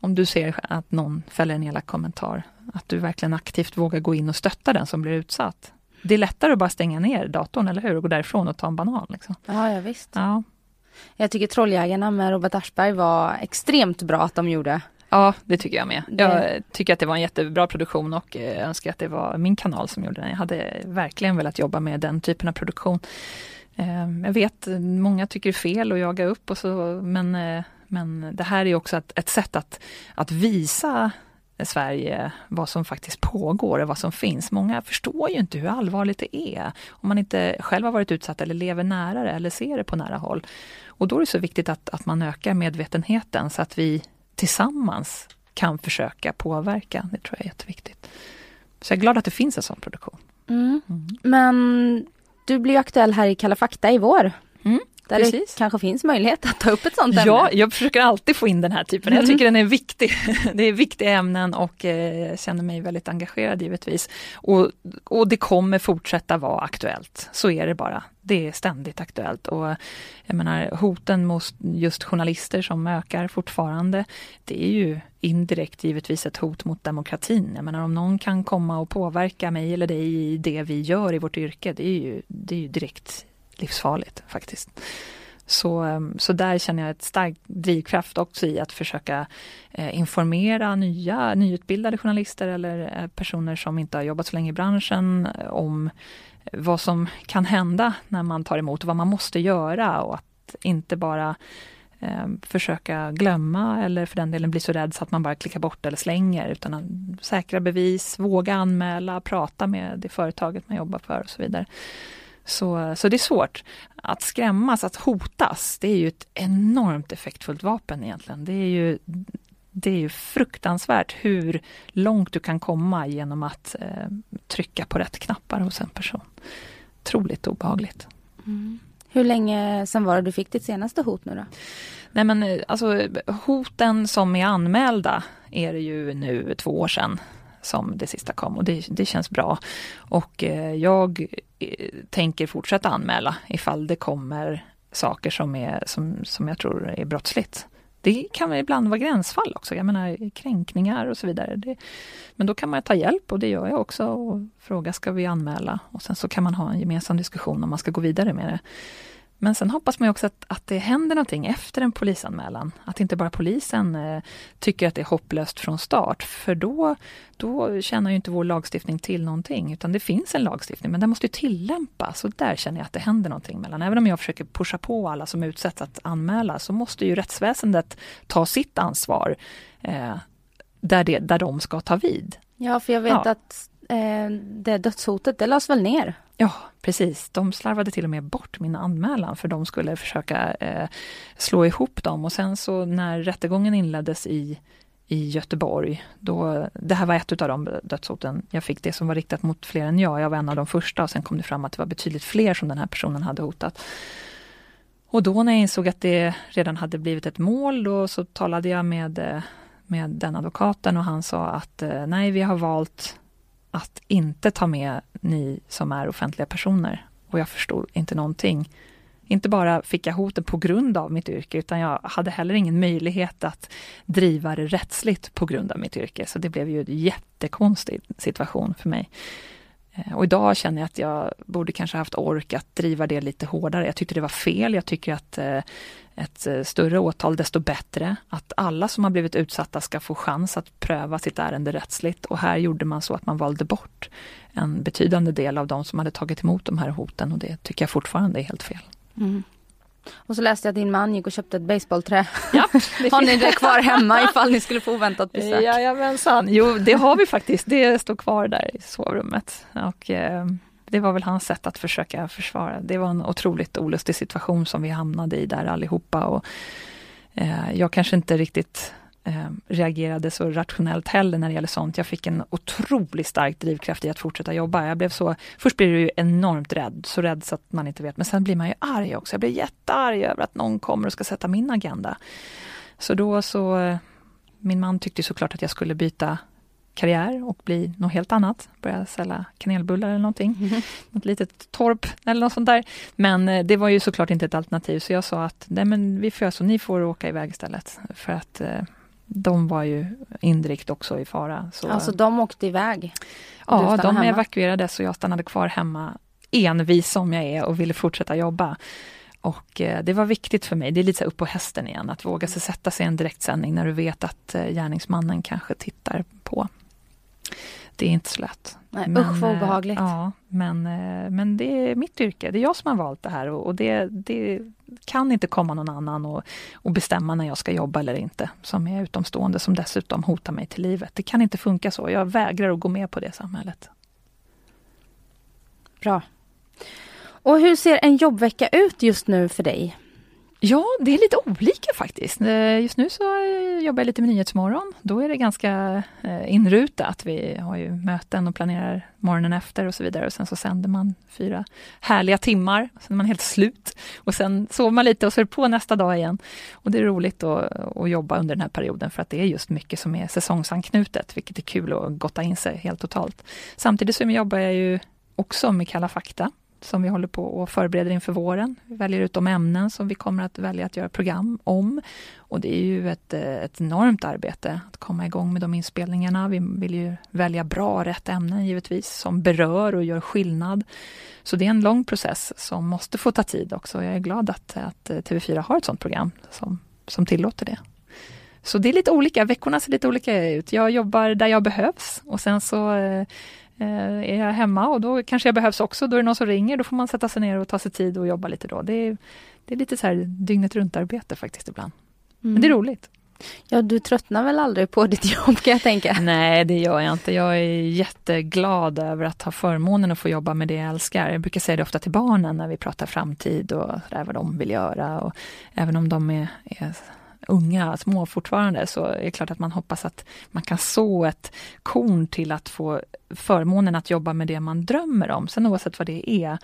om du ser att någon fäller en elak kommentar, att du verkligen aktivt vågar gå in och stötta den som blir utsatt. Det är lättare att bara stänga ner datorn, eller hur? Och gå därifrån och ta en banan. Liksom. Ja, ja visst. Ja. Jag tycker Trolljägarna med Robert Aschberg var extremt bra att de gjorde. Ja, det tycker jag med. Jag tycker att det var en jättebra produktion och eh, önskar att det var min kanal som gjorde den. Jag hade verkligen velat jobba med den typen av produktion. Ehm, jag vet, många tycker det är fel att jaga upp och så, men, eh, men det här är också ett, ett sätt att, att visa Sverige vad som faktiskt pågår och vad som finns. Många förstår ju inte hur allvarligt det är om man inte själv har varit utsatt eller lever nära det eller ser det på nära håll. Och då är det så viktigt att, att man ökar medvetenheten så att vi tillsammans kan försöka påverka. Det tror jag är jätteviktigt. Så jag är glad att det finns en sån produktion. Mm. Mm. Men du blir aktuell här i Kalla fakta i vår. Mm. Där Precis. det kanske finns möjlighet att ta upp ett sånt ämne. Ja, jag försöker alltid få in den här typen. Mm. Jag tycker den är viktig. Det är viktiga ämnen och eh, känner mig väldigt engagerad givetvis. Och, och det kommer fortsätta vara aktuellt. Så är det bara. Det är ständigt aktuellt och jag menar hoten mot just journalister som ökar fortfarande. Det är ju indirekt givetvis ett hot mot demokratin. Jag menar om någon kan komma och påverka mig eller dig i det vi gör i vårt yrke, det är ju, det är ju direkt livsfarligt faktiskt. Så, ehm, så där känner jag ett starkt drivkraft också i att försöka eh, informera nya nyutbildade journalister eller eh, personer som inte har jobbat så länge i branschen eh, om vad som kan hända när man tar emot och vad man måste göra och att inte bara eh, försöka glömma eller för den delen bli så rädd så att man bara klickar bort eller slänger utan att säkra bevis, våga anmäla, prata med det företaget man jobbar för och så vidare. Så, så det är svårt. Att skrämmas, att hotas, det är ju ett enormt effektfullt vapen egentligen. Det är ju, det är ju fruktansvärt hur långt du kan komma genom att eh, trycka på rätt knappar hos en person. Otroligt obehagligt. Mm. Hur länge sedan var det du fick ditt senaste hot nu då? Nej men eh, alltså hoten som är anmälda är det ju nu två år sedan som det sista kom och det, det känns bra. Och eh, jag eh, tänker fortsätta anmäla ifall det kommer saker som, är, som, som jag tror är brottsligt. Det kan ibland vara gränsfall också, jag menar kränkningar och så vidare. Det, men då kan man ta hjälp och det gör jag också och fråga ska vi anmäla? Och sen så kan man ha en gemensam diskussion om man ska gå vidare med det. Men sen hoppas man också att, att det händer någonting efter en polisanmälan. Att inte bara polisen eh, tycker att det är hopplöst från start, för då, då känner ju inte vår lagstiftning till någonting, utan det finns en lagstiftning, men den måste tillämpas och där känner jag att det händer någonting mellan. Även om jag försöker pusha på alla som utsätts att anmäla, så måste ju rättsväsendet ta sitt ansvar eh, där, det, där de ska ta vid. Ja, för jag vet ja. att Eh, det dödshotet, det lades väl ner? Ja, precis. De slarvade till och med bort min anmälan för de skulle försöka eh, slå ihop dem och sen så när rättegången inleddes i i Göteborg. Då, det här var ett av de dödshoten jag fick, det som var riktat mot fler än jag. Jag var en av de första och sen kom det fram att det var betydligt fler som den här personen hade hotat. Och då när jag insåg att det redan hade blivit ett mål, då så talade jag med, eh, med den advokaten och han sa att eh, nej, vi har valt att inte ta med ni som är offentliga personer. Och jag förstod inte någonting. Inte bara fick jag hoten på grund av mitt yrke, utan jag hade heller ingen möjlighet att driva det rättsligt på grund av mitt yrke. Så det blev ju en jättekonstig situation för mig. Eh, och idag känner jag att jag borde kanske haft ork att driva det lite hårdare. Jag tyckte det var fel. Jag tycker att eh, ett eh, större åtal desto bättre. Att alla som har blivit utsatta ska få chans att pröva sitt ärende rättsligt. Och här gjorde man så att man valde bort en betydande del av de som hade tagit emot de här hoten och det tycker jag fortfarande är helt fel. Mm. Och så läste jag att din man gick och köpte ett baseballträ. Ja, har ni det kvar hemma ifall ni skulle få oväntat besök? Jajamensan, jo det har vi faktiskt. Det står kvar där i sovrummet. Och, eh, det var väl hans sätt att försöka försvara. Det var en otroligt olustig situation som vi hamnade i där allihopa. Och, eh, jag kanske inte riktigt eh, reagerade så rationellt heller när det gäller sånt. Jag fick en otroligt stark drivkraft i att fortsätta jobba. Jag blev så, först blir du ju enormt rädd, så rädd så att man inte vet. Men sen blir man ju arg också. Jag blev jättearg över att någon kommer och ska sätta min agenda. Så då så, min man tyckte såklart att jag skulle byta karriär och bli något helt annat. Börja sälja kanelbullar eller någonting. Mm. Något litet torp eller något sånt där. Men eh, det var ju såklart inte ett alternativ så jag sa att nej men vi får så, ni får åka iväg istället. För att eh, de var ju indirekt också i fara. Så, alltså de åkte iväg? Ja, de hemma. evakuerades och jag stannade kvar hemma envis som jag är och ville fortsätta jobba. Och eh, det var viktigt för mig, det är lite upp på hästen igen, att våga sig sätta sig i en direktsändning när du vet att eh, gärningsmannen kanske tittar på. Det är inte så lätt. Nej, men, usch vad eh, obehagligt. Ja, men, men det är mitt yrke, det är jag som har valt det här och det, det kan inte komma någon annan och, och, bestämma när jag ska jobba eller inte, som är utomstående, som dessutom hotar mig till livet. Det kan inte funka så. Jag vägrar att gå med på det samhället. Bra. Och hur ser en jobbvecka ut just nu för dig? Ja, det är lite olika faktiskt. Eh, just nu så jobbar jag lite med Nyhetsmorgon. Då är det ganska eh, inrutat. Vi har ju möten och planerar morgonen efter och så vidare. Och sen så sänder man fyra härliga timmar. Sen är man helt slut. Och sen sover man lite och så är det på nästa dag igen. Och det är roligt att, att jobba under den här perioden för att det är just mycket som är säsongsanknutet, vilket är kul att gotta in sig helt totalt. Samtidigt så jobbar jag ju också med Kalla fakta som vi håller på och förbereder inför våren. Vi väljer ut de ämnen som vi kommer att välja att göra program om. Och det är ju ett, eh, ett enormt arbete att komma igång med de inspelningarna. Vi vill ju välja bra, rätt ämnen givetvis, som berör och gör skillnad. Så det är en lång process som måste få ta tid också. Jag är glad att, att eh, TV4 har ett sådant program som, som tillåter det. Så det är lite olika, veckorna ser lite olika ut. Jag jobbar där jag behövs och sen så eh, är jag hemma och då kanske jag behövs också. Då är det någon som ringer, då får man sätta sig ner och ta sig tid och jobba lite då. Det är, det är lite så här dygnet runt arbete faktiskt ibland. Mm. Men det är mm. roligt. Ja, du tröttnar väl aldrig på ditt jobb kan jag tänka? Nej, det gör jag inte. Jag är jätteglad över att ha förmånen att få jobba med det jag älskar. Jag brukar säga det ofta till barnen när vi pratar framtid och där vad de vill göra. Och även om de är, är unga, små fortfarande, så är det klart att man hoppas att man kan så ett korn till att få förmånen att jobba med det man drömmer om. Sen oavsett vad det är,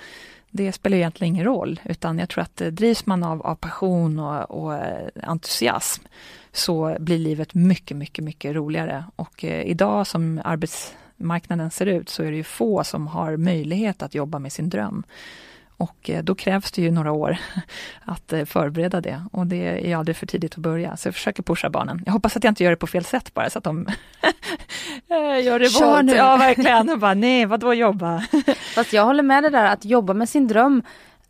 det spelar egentligen ingen roll, utan jag tror att eh, drivs man av, av passion och, och eh, entusiasm så blir livet mycket, mycket, mycket roligare. Och eh, idag som arbetsmarknaden ser ut så är det ju få som har möjlighet att jobba med sin dröm. Och eh, då krävs det ju några år att eh, förbereda det och det är aldrig för tidigt att börja. Så jag försöker pusha barnen. Jag hoppas att jag inte gör det på fel sätt bara så att de gör det Kör nu. Ja verkligen, och bara nej vadå jobba? Fast jag håller med det där att jobba med sin dröm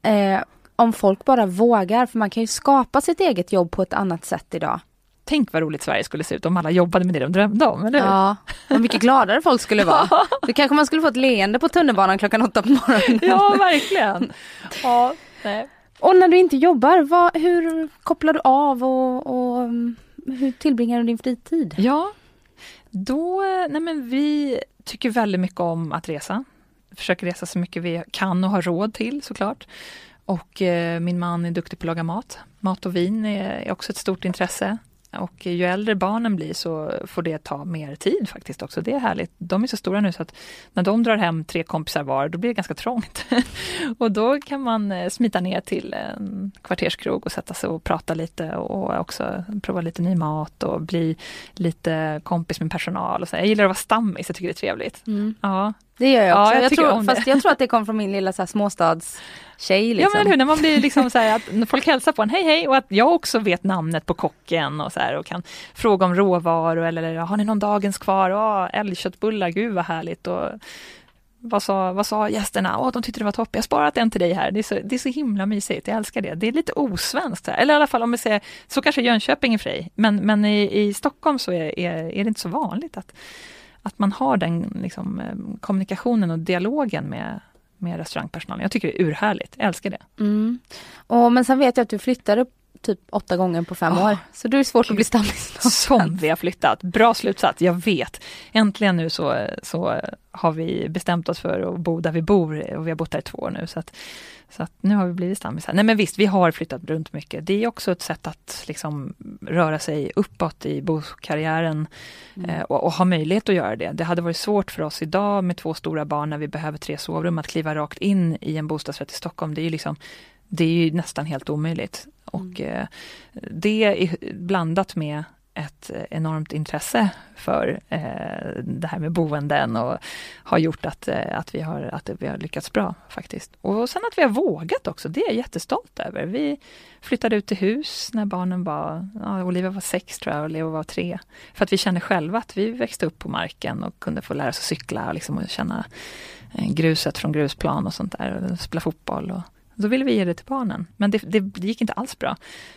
eh, om folk bara vågar, för man kan ju skapa sitt eget jobb på ett annat sätt idag. Tänk vad roligt Sverige skulle se ut om alla jobbade med det de drömde om, eller hur? Ja, och mycket gladare folk skulle vara. Då kanske man skulle få ett leende på tunnelbanan klockan åtta på morgonen. Ja, verkligen. Ja, nej. Och när du inte jobbar, vad, hur kopplar du av och, och hur tillbringar du din fritid? Ja, då, nej men vi tycker väldigt mycket om att resa. Försöker resa så mycket vi kan och har råd till såklart. Och eh, min man är duktig på att laga mat. Mat och vin är, är också ett stort intresse. Och ju äldre barnen blir så får det ta mer tid faktiskt också. Det är härligt. De är så stora nu så att när de drar hem tre kompisar var, då blir det ganska trångt. och då kan man eh, smita ner till en kvarterskrog och sätta sig och prata lite och också prova lite ny mat och bli lite kompis med personal. Och så. Jag gillar att vara stammis, jag tycker det är trevligt. Mm. Ja. Det gör jag också. Ja, jag, jag tror, fast jag tror att det kom från min lilla så här, småstads tjej. Liksom. Ja men hur, när man blir liksom så här, att folk hälsar på en, hej hej, och att jag också vet namnet på kocken och så här, och kan fråga om råvaror eller har ni någon dagens kvar? Åh, älgköttbullar, gud vad härligt. Och, vad sa, vad sa gästerna? Åh, de tyckte det var toppen. Jag har sparat en till dig här. Det är, så, det är så himla mysigt. Jag älskar det. Det är lite osvenskt. Eller i alla fall om vi säger, så kanske Jönköping är fri. Men, men i, i Stockholm så är, är, är det inte så vanligt att, att man har den liksom, eh, kommunikationen och dialogen med, med restaurangpersonalen. Jag tycker det är urhärligt, jag älskar det. Mm. Och, men sen vet jag att du flyttade typ åtta gånger på fem oh, år. Så då är det svårt Gud. att bli stammis. Som vi har flyttat, bra slutsats, jag vet. Äntligen nu så, så har vi bestämt oss för att bo där vi bor och vi har bott där i två år nu. Så att, så att nu har vi blivit stammisar. Nej men visst, vi har flyttat runt mycket. Det är också ett sätt att liksom röra sig uppåt i bokarriären mm. eh, och, och, ha möjlighet att göra det. Det hade varit svårt för oss idag med två stora barn när vi behöver tre sovrum att kliva rakt in i en bostadsrätt i Stockholm. Det är ju liksom det är ju nästan helt omöjligt. Och mm. eh, det är blandat med ett enormt intresse för eh, det här med boenden och har gjort att, eh, att, vi har, att vi har lyckats bra faktiskt. Och sen att vi har vågat också, det är jag jättestolt över. Vi flyttade ut till hus när barnen var, ja, Olivia var sex tror jag och Leo var tre. För att vi kände själva att vi växte upp på marken och kunde få lära oss att cykla och, liksom, och känna eh, gruset från grusplan och sånt där och spela fotboll. Och, då ville vi ge det till barnen. Men det, det, det gick inte alls bra.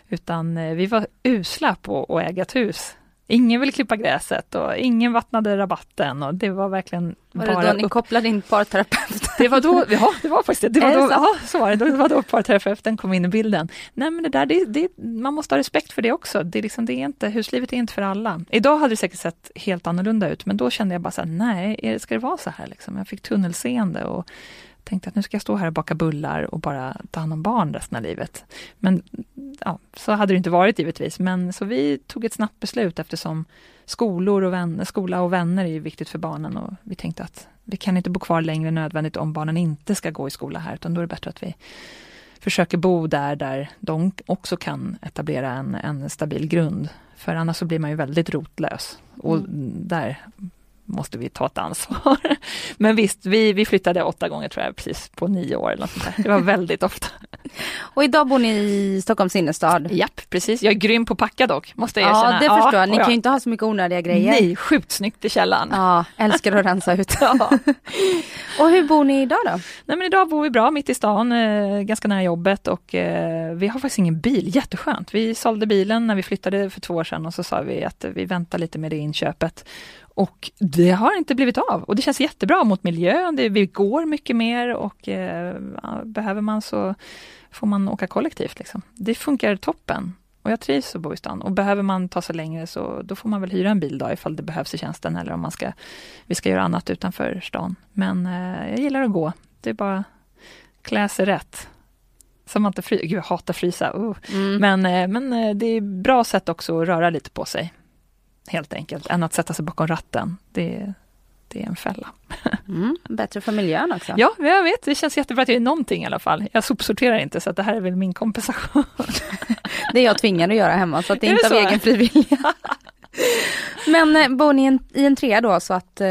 Utan eh, vi var usla på att äga ett hus. Ingen ville klippa gräset och ingen vattnade rabatten och det var verkligen var bara... Var det då ni upp... kopplade in parterapeuten? Det var då, ja det var faktiskt det. det var då, ja, så var det. Det var då parterapeuten kom in i bilden. Nej men det där, det, det, man måste ha respekt för det också. Det är liksom, det är inte, huslivet är inte för alla. Idag hade det säkert sett helt annorlunda ut men då kände jag bara så här, nej, ska det vara så här liksom? Jag fick tunnelseende och tänkte att nu ska jag stå här och baka bullar och bara ta hand om barn resten av livet. Men ja, så hade det inte varit givetvis. Men så vi tog ett snabbt beslut eftersom skolor och vänner, skola och vänner är viktigt för barnen och vi tänkte att vi kan inte bo kvar längre än nödvändigt om barnen inte ska gå i skola här, utan då är det bättre att vi försöker bo där, där de också kan etablera en, en stabil grund. För annars så blir man ju väldigt rotlös. Och mm. där måste vi ta ett ansvar. Men visst, vi, vi flyttade åtta gånger tror jag, precis på nio år. Eller något sånt där. Det var väldigt ofta. Och idag bor ni i Stockholms innerstad? Japp, precis. Jag är grym på att packa dock, måste jag erkänna. Ja, det förstår jag. Ni kan ju inte ha så mycket onödiga grejer. Nej, sjukt snyggt i källaren. Ja, älskar att rensa ut. Ja. och hur bor ni idag då? Nej men idag bor vi bra mitt i stan, eh, ganska nära jobbet och eh, vi har faktiskt ingen bil, jätteskönt. Vi sålde bilen när vi flyttade för två år sedan och så sa vi att vi väntar lite med det inköpet. Och det har inte blivit av och det känns jättebra mot miljön, det, vi går mycket mer och eh, behöver man så får man åka kollektivt. Liksom. Det funkar toppen. Och jag trivs att bo i stan. Och behöver man ta sig längre så då får man väl hyra en bil då ifall det behövs i tjänsten eller om man ska, vi ska göra annat utanför stan. Men eh, jag gillar att gå. Det är bara klä sig rätt. Så man inte fryser. Gud, jag hatar frysa. Uh. Mm. Men, eh, men eh, det är bra sätt också att röra lite på sig. Helt enkelt, än att sätta sig bakom ratten. Det, det är en fälla. Mm, bättre för miljön också. Ja, jag vet. Det känns jättebra att jag är någonting i alla fall. Jag sopsorterar inte, så att det här är väl min kompensation. det är jag tvingad att göra hemma, så att det är, är inte av egen frivilliga. Men eh, bor ni i en trea då så att eh,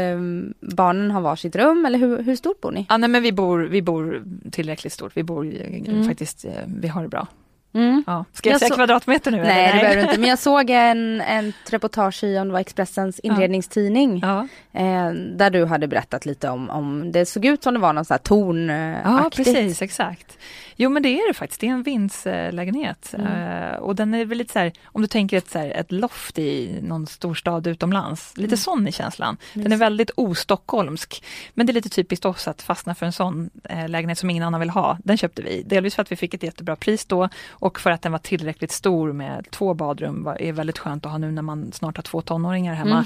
barnen har varsitt rum eller hur, hur stort bor ni? Ja, nej, men vi bor, vi bor tillräckligt stort. Vi bor mm. faktiskt, eh, vi har det bra. Mm. Ja. Ska jag, jag säga så... kvadratmeter nu? Nej, det behöver du inte. Men jag såg en, en reportage i, om det var Expressens inredningstidning. Ja. Eh, där du hade berättat lite om, om, det såg ut som det var någon sån här torn Ja, precis, exakt. Jo men det är det faktiskt, det är en vindslägenhet. Mm. Uh, och den är väl lite så här, om du tänker ett, så här, ett loft i någon storstad utomlands, lite mm. sån i känslan. Den är väldigt ostockholmsk. Men det är lite typiskt oss att fastna för en sån uh, lägenhet som ingen annan vill ha. Den köpte vi, delvis för att vi fick ett jättebra pris då och för att den var tillräckligt stor med två badrum, var, är väldigt skönt att ha nu när man snart har två tonåringar hemma.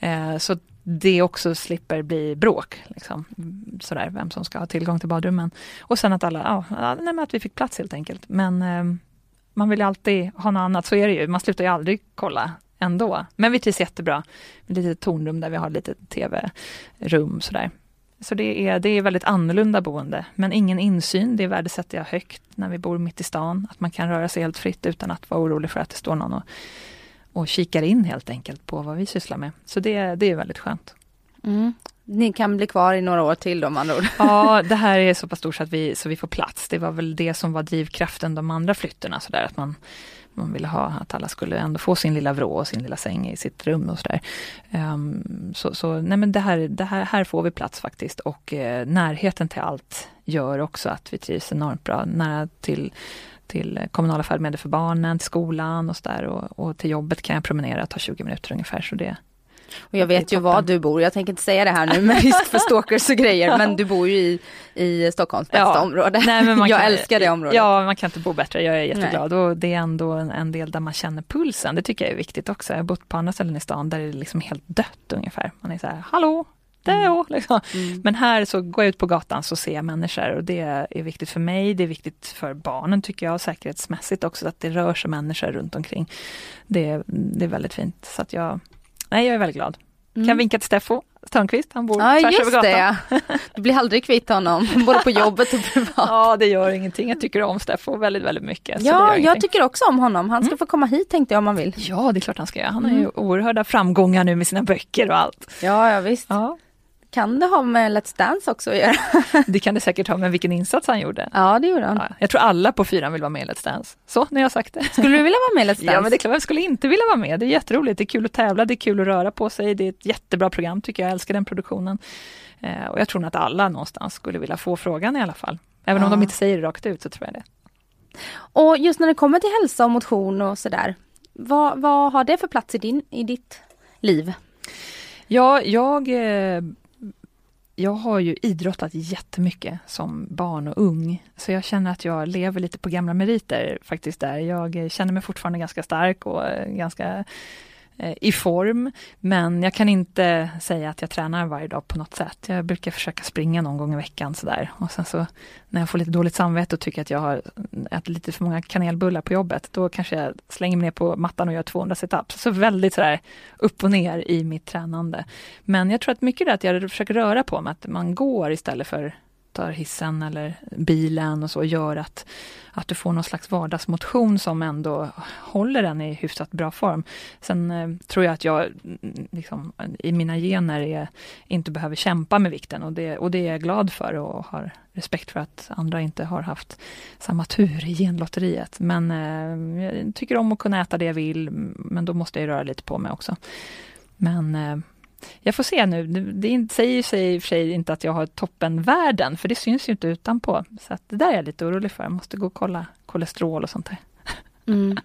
Mm. Uh, så det också slipper bli bråk. Liksom. Sådär, vem som ska ha tillgång till badrummen. Och sen att alla, ja, nej, att vi fick plats helt enkelt. Men eh, man vill ju alltid ha något annat, så är det ju. Man slutar ju aldrig kolla ändå. Men vi trivs jättebra. Med lite tornrum där vi har lite tv-rum sådär. Så det är, det är väldigt annorlunda boende, men ingen insyn. Det värdesätter jag högt när vi bor mitt i stan. Att man kan röra sig helt fritt utan att vara orolig för att det står någon och och kikar in helt enkelt på vad vi sysslar med. Så det, det är väldigt skönt. Mm. Ni kan bli kvar i några år till om andra ord. Ja, det här är så pass stort så att vi, så vi får plats. Det var väl det som var drivkraften de andra flytterna, så där, att man, man ville ha att alla skulle ändå få sin lilla vrå och sin lilla säng i sitt rum och sådär. Um, så, så nej men det här, det här, här får vi plats faktiskt och eh, närheten till allt gör också att vi trivs enormt bra. Nära till till kommunala färdmedel för barnen, till skolan och sådär och, och, till jobbet kan jag promenera, ta 20 minuter ungefär. Så det, och jag vet ju var du bor, jag tänker inte säga det här nu med risk för stalkers och grejer, men du bor ju i, i Stockholms bästa ja. område. Nej, men jag kan, älskar det området. Ja, man kan inte bo bättre, jag är jätteglad. Nej. Och det är ändå en, en, del där man känner pulsen, det tycker jag är viktigt också. Jag har bott på andra ställen i stan där det är liksom helt dött ungefär. Man är så här, hallå, Deo, mm. liksom. Mm. Men här så går jag ut på gatan så ser jag människor och det är viktigt för mig, det är viktigt för barnen tycker jag, säkerhetsmässigt också, att det rör sig människor runt omkring. Det, det är väldigt fint. Så att jag, nej, jag är väldigt glad. Mm. Kan vinka till Steffo Törnqvist, han bor ja, tvärs över gatan. Det. Du blir aldrig kvitt honom, både på jobbet och privat. Ja, det gör ingenting. Jag tycker om Steffo väldigt, väldigt mycket. Ja, jag tycker också om honom. Han ska mm. få komma hit tänkte jag om han vill. Ja, det är klart han ska göra. Han har ju mm. oerhörda framgångar nu med sina böcker och allt. Ja, ja visst. Ja. Kan det ha med Let's Dance också att göra? det kan det säkert ha, med vilken insats han gjorde. Ja, det gjorde han. Ja, jag tror alla på fyran vill vara med i Let's Dance. Så, nu har jag sagt det. Skulle du vilja vara med i Let's Dance? Ja, men det är klart, jag skulle inte vilja vara med. Det är jätteroligt, det är kul att tävla, det är kul att röra på sig, det är ett jättebra program tycker jag, jag älskar den produktionen. Eh, och jag tror att alla någonstans skulle vilja få frågan i alla fall. Även ja. om de inte säger det rakt ut så tror jag det. Och just när det kommer till hälsa och motion och sådär, vad, vad har det för plats i, din, i ditt liv? Ja, jag eh, jag har ju idrottat jättemycket som barn och ung, så jag känner att jag lever lite på gamla meriter faktiskt där. Jag känner mig fortfarande ganska stark och eh, ganska Eh, i form. Men jag kan inte säga att jag tränar varje dag på något sätt. Jag brukar försöka springa någon gång i veckan sådär. Och sen så när jag får lite dåligt samvete och tycker att jag har ätit lite för många kanelbullar på jobbet, då kanske jag slänger mig ner på mattan och gör 200 situps. Så väldigt sådär upp och ner i mitt tränande. Men jag tror att mycket är att jag försöker röra på mig, att man går istället för tar hissen eller bilen och så gör att, att du får någon slags vardagsmotion som ändå håller den i hyfsat bra form. Sen eh, tror jag att jag mm, liksom, i mina gener är, inte behöver kämpa med vikten och det, och det är jag glad för och har respekt för att andra inte har haft samma tur i genlotteriet. Men eh, jag tycker om att kunna äta det jag vill, men då måste jag röra lite på mig också. Men eh, jag får se nu. Det, säger sig i och för sig inte att jag har toppenvärden, för det syns ju inte utanpå. Så det där är jag lite orolig för. Jag måste gå och kolla kolesterol och sånt där. Mm.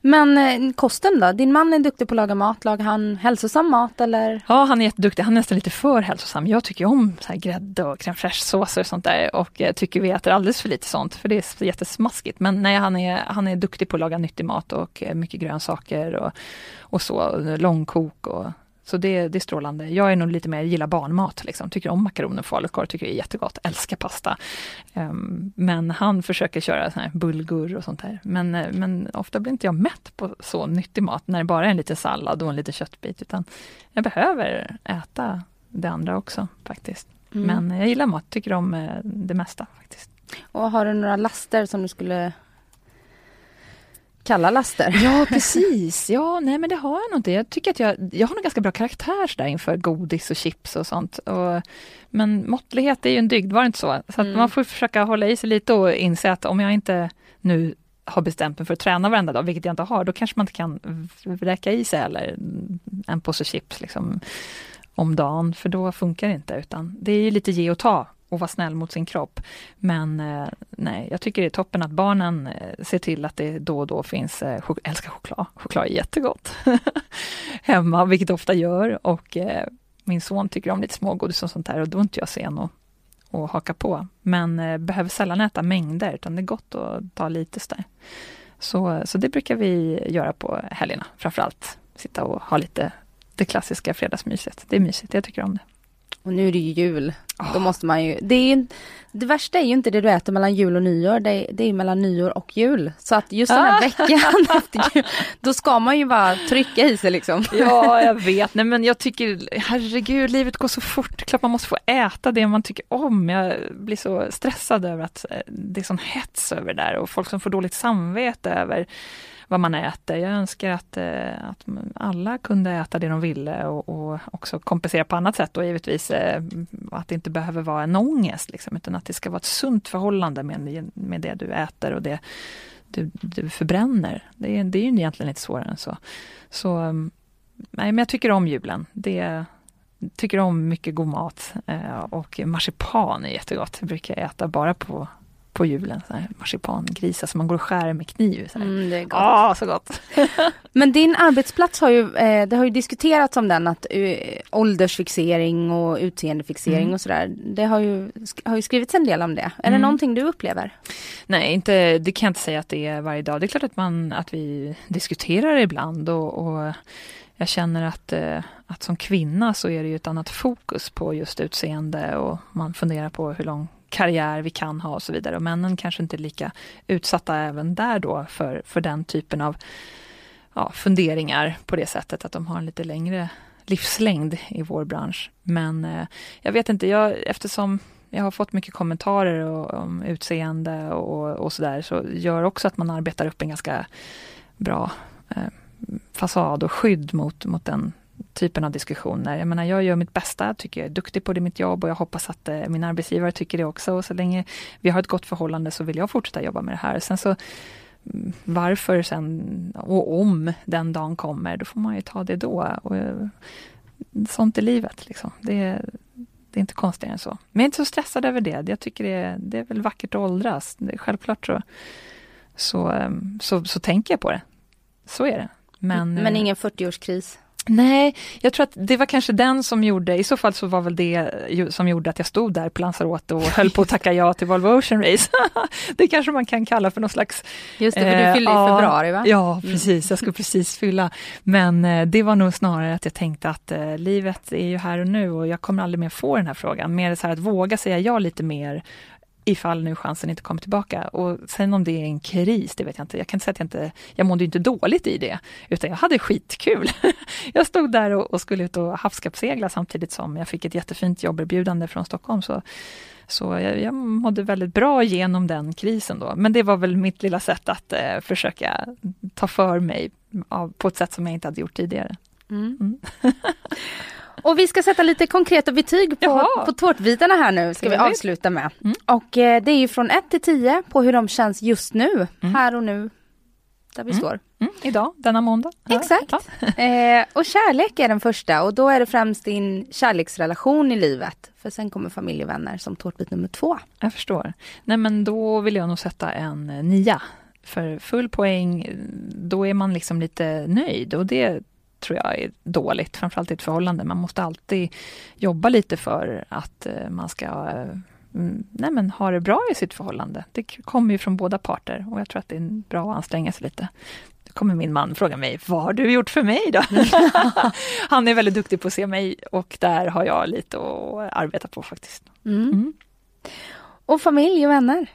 Men eh, kosten då? Din man är duktig på att laga mat. Lagar han hälsosam mat eller? Ja, han är jätteduktig. Han är nästan lite för hälsosam. Jag tycker om så här grädde och crème fraîche-såser och sånt där och eh, tycker vi äter alldeles för lite sånt för det är jättesmaskigt. Men nej, han är, han är duktig på att laga nyttig mat och eh, mycket grönsaker och, och så, långkok och så det, det är strålande. Jag är nog lite mer, gillar barnmat, liksom. tycker om makaroner och falukorv, tycker det är jättegott, älskar pasta. Um, men han försöker köra sån här bulgur och sånt där. Men, eh, men ofta blir inte jag mätt på så nyttig mat när det bara är en liten sallad och en liten köttbit, utan jag behöver äta det andra också faktiskt. Mm. Men jag gillar mat, tycker om eh, det mesta faktiskt. Och har du några laster som du skulle kalla laster. Ja, precis. Ja, nej men det har jag nog inte. Jag tycker att jag, jag har en ganska bra karaktär där inför godis och chips och sånt. Och, men måttlighet är ju en dygd, var det inte så? Så mm. man får försöka hålla i sig lite och inse att om jag inte nu har bestämt mig för att träna varenda dag, vilket jag inte har, då kanske man inte kan räcka i sig eller en påse chips liksom, om dagen, för då funkar det inte. Utan det är ju lite ge och ta och vara snäll mot sin kropp. Men eh, nej, jag tycker det är toppen att barnen eh, ser till att det då och då finns, eh, chok älskar choklad, choklad är jättegott hemma, vilket ofta gör och eh, min son tycker om lite smågodis och sånt där och då är inte jag sen att och haka på. Men eh, behöver sällan äta mängder utan det är gott att ta lite sådär. Så, så det brukar vi göra på helgerna framförallt. Sitta och ha lite det klassiska fredagsmyset. Det är mysigt, jag tycker om det. Och nu är det ju jul. Oh. Då måste man ju, det, är, det värsta är ju inte det du äter mellan jul och nyår, det, är, det är mellan nyår och jul. Så att just den här ah. veckan efter jul, då ska man ju bara trycka i sig liksom. Ja, jag vet. Nej men jag tycker, herregud, livet går så fort. Klart man måste få äta det man tycker om. Jag blir så stressad över att eh, det är sån hets över det där och folk som får dåligt samvete över vad man äter. Jag önskar att, eh, att alla kunde äta det de ville och, och också kompensera på annat sätt och givetvis eh, att det inte behöver vara en ångest, liksom, utan att det ska vara ett sunt förhållande med, med det du äter och det du, du förbränner. Det är, det är ju egentligen inte svårare än så. Så mm, nej, men jag tycker om julen. Det, tycker om mycket god mat eh, och marsipan är jättegott. Det brukar jag äta bara på på julen. Så här marsipangrisar som man går och skär med kniv. Så mm, det är gott. Ah, så gott. Men din arbetsplats har ju, eh, det har ju diskuterats om den att uh, åldersfixering och utseendefixering mm. och sådär. Det har ju, har ju skrivits en del om det. Är mm. det någonting du upplever? Nej, inte, det kan jag inte säga att det är varje dag. Det är klart att, man, att vi diskuterar ibland och, och jag känner att, eh, att som kvinna så är det ju ett annat fokus på just utseende och man funderar på hur lång karriär vi kan ha och så vidare. Och männen kanske inte är lika utsatta även där då för, för den typen av ja, funderingar på det sättet att de har en lite längre livslängd i vår bransch. Men eh, jag vet inte, jag, eftersom jag har fått mycket kommentarer och, om utseende och, och sådär, så gör också att man arbetar upp en ganska bra eh, fasad och skydd mot, mot den typen av diskussioner. Jag menar, jag gör mitt bästa, tycker jag är duktig på det mitt jobb och jag hoppas att eh, min arbetsgivare tycker det också. Och så länge vi har ett gott förhållande så vill jag fortsätta jobba med det här. Sen så mm, varför sen och om den dagen kommer, då får man ju ta det då. Och, eh, sånt är livet liksom. Det, det är inte konstigare än så. Men jag är inte så stressad över det. Jag tycker det, det är väl vackert att åldras. Självklart så, så, eh, så, så tänker jag på det. Så är det. Men, Men ingen 40-årskris? Nej, jag tror att det var kanske den som gjorde, i så fall så var väl det som gjorde att jag stod där på Lanzarote och höll på att tacka ja till Volvo Ocean Race. det kanske man kan kalla för någon slags... Just det, för du fyllde eh, i februari va? Ja, mm. precis, jag skulle precis fylla. Men eh, det var nog snarare att jag tänkte att eh, livet är ju här och nu och jag kommer aldrig mer få den här frågan. Mer så här att våga säga ja lite mer ifall nu chansen inte kommer tillbaka. Och sen om det är en kris, det vet jag inte. Jag kan inte säga att jag inte, jag mådde inte dåligt i det, utan jag hade skitkul. jag stod där och, och skulle ut och havskappsegla samtidigt som jag fick ett jättefint jobberbjudande från Stockholm. Så, så jag, jag mådde väldigt bra genom den krisen då. Men det var väl mitt lilla sätt att eh, försöka ta för mig av, på ett sätt som jag inte hade gjort tidigare. Mm. Mm. Och vi ska sätta lite konkreta betyg på, på tårtbitarna här nu, ska vi avsluta med. Mm. Och eh, det är ju från 1 till 10 på hur de känns just nu, mm. här och nu, där vi mm. står. Mm. Idag, denna måndag. Exakt. Ja. eh, och kärlek är den första och då är det främst din kärleksrelation i livet. För sen kommer familj och vänner som tårtbit nummer två. Jag förstår. Nej men då vill jag nog sätta en eh, nia. För full poäng, då är man liksom lite nöjd och det tror jag är dåligt, framförallt i ett förhållande. Man måste alltid jobba lite för att eh, man ska eh, mm, nej men, ha det bra i sitt förhållande. Det kommer ju från båda parter och jag tror att det är bra att anstränga sig lite. Då kommer min man fråga mig, vad har du gjort för mig då? Han är väldigt duktig på att se mig och där har jag lite att arbeta på faktiskt. Mm. Mm. Och familj och vänner?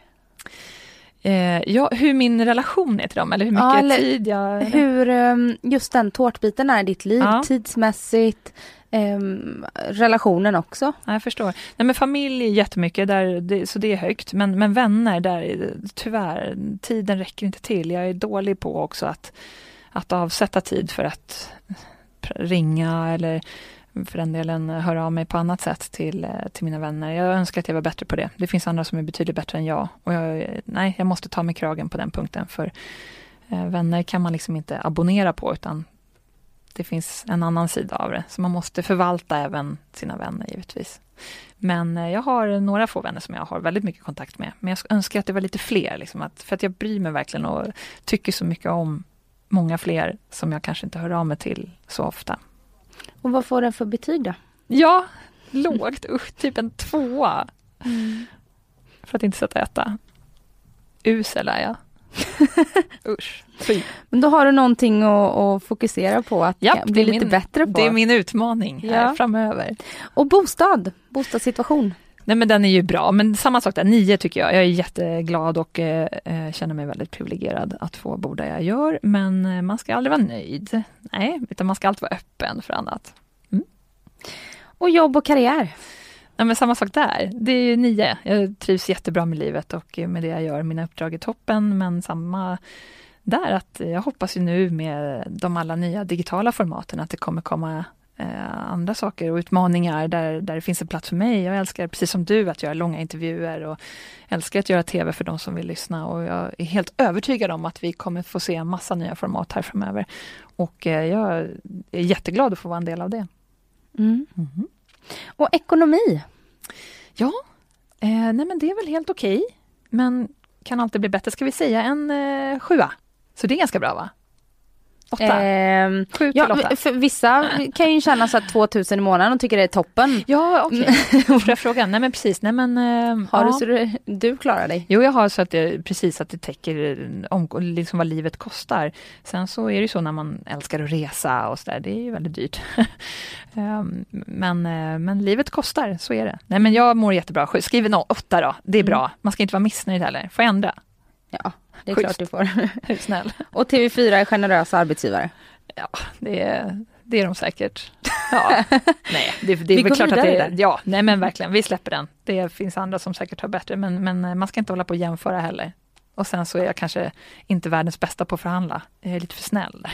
Eh, ja, hur min relation är till dem eller hur mycket ja, eller tid jag... Hur um, just den tårtbiten är i ditt liv ja. tidsmässigt, um, relationen också. Ja, jag förstår. Nej men familj jättemycket, där, det, så det är högt. Men, men vänner, där tyvärr, tiden räcker inte till. Jag är dålig på också att, att avsätta tid för att ringa eller för den delen höra av mig på annat sätt till, eh, till mina vänner. Jag önskar att jag var bättre på det. Det finns andra som är betydligt bättre än jag. Och jag, nej, jag måste ta mig kragen på den punkten. För eh, vänner kan man liksom inte abonnera på utan det finns en annan sida av det. Så man måste förvalta även sina vänner givetvis. Men eh, jag har några få vänner som jag har väldigt mycket kontakt med. Men jag önskar att det var lite fler. Liksom, att, för att jag bryr mig verkligen och tycker så mycket om många fler som jag kanske inte hör av mig till så ofta. Och vad får den för betyg då? Ja, lågt, usch, typ en tvåa. Mm. För att inte sätta etta. Usel är jag. Usch. Fy. Men då har du någonting att, att fokusera på, att Japp, bli lite min, bättre på. Det är min utmaning ja. framöver. Och bostad, bostadssituation? Nej men den är ju bra, men samma sak där, nio tycker jag. Jag är jätteglad och eh, eh, känner mig väldigt privilegierad att få bo där jag gör. Men eh, man ska aldrig vara nöjd. Nej, utan man ska alltid vara öppen för annat. Mm. Och jobb och karriär? Nej, men samma sak där. Det är ju nio. Jag trivs jättebra med livet och med det jag gör. Mina uppdrag är toppen, men samma där att jag hoppas ju nu med de alla nya digitala formaten att det kommer komma andra saker och utmaningar där, där det finns en plats för mig. Jag älskar, precis som du, att göra långa intervjuer och älskar att göra TV för de som vill lyssna och jag är helt övertygad om att vi kommer få se en massa nya format här framöver. Och eh, jag är jätteglad att få vara en del av det. Mm. Mm. Och ekonomi? Ja, eh, nej men det är väl helt okej. Men kan alltid bli bättre. Ska vi säga en eh, sjua? Så det är ganska bra va? Åtta? Eh, Sju till ja, åtta? För vissa kan ju känna så att 2000 i månaden och tycker det är toppen. Ja, okej. Okay. Första frågan. Nej men precis. Nej, men, eh, har ja. du så du, du klarar dig? Jo, jag har så att det precis att det täcker om, liksom vad livet kostar. Sen så är det ju så när man älskar att resa och sådär. Det är ju väldigt dyrt. um, men, eh, men livet kostar, så är det. Nej men jag mår jättebra. Skriv en åtta då. Det är bra. Mm. Man ska inte vara missnöjd heller. Får jag ändra? Ja, det är Schysst. klart du får. Snäll. Och TV4 är generösa arbetsgivare? Ja, det är, det är de säkert. Ja, nej, det, det är väl klart att det är, ja, nej men verkligen, vi släpper den. Det finns andra som säkert har bättre, men, men man ska inte hålla på och jämföra heller. Och sen så är jag kanske inte världens bästa på att förhandla. Jag är lite för snäll.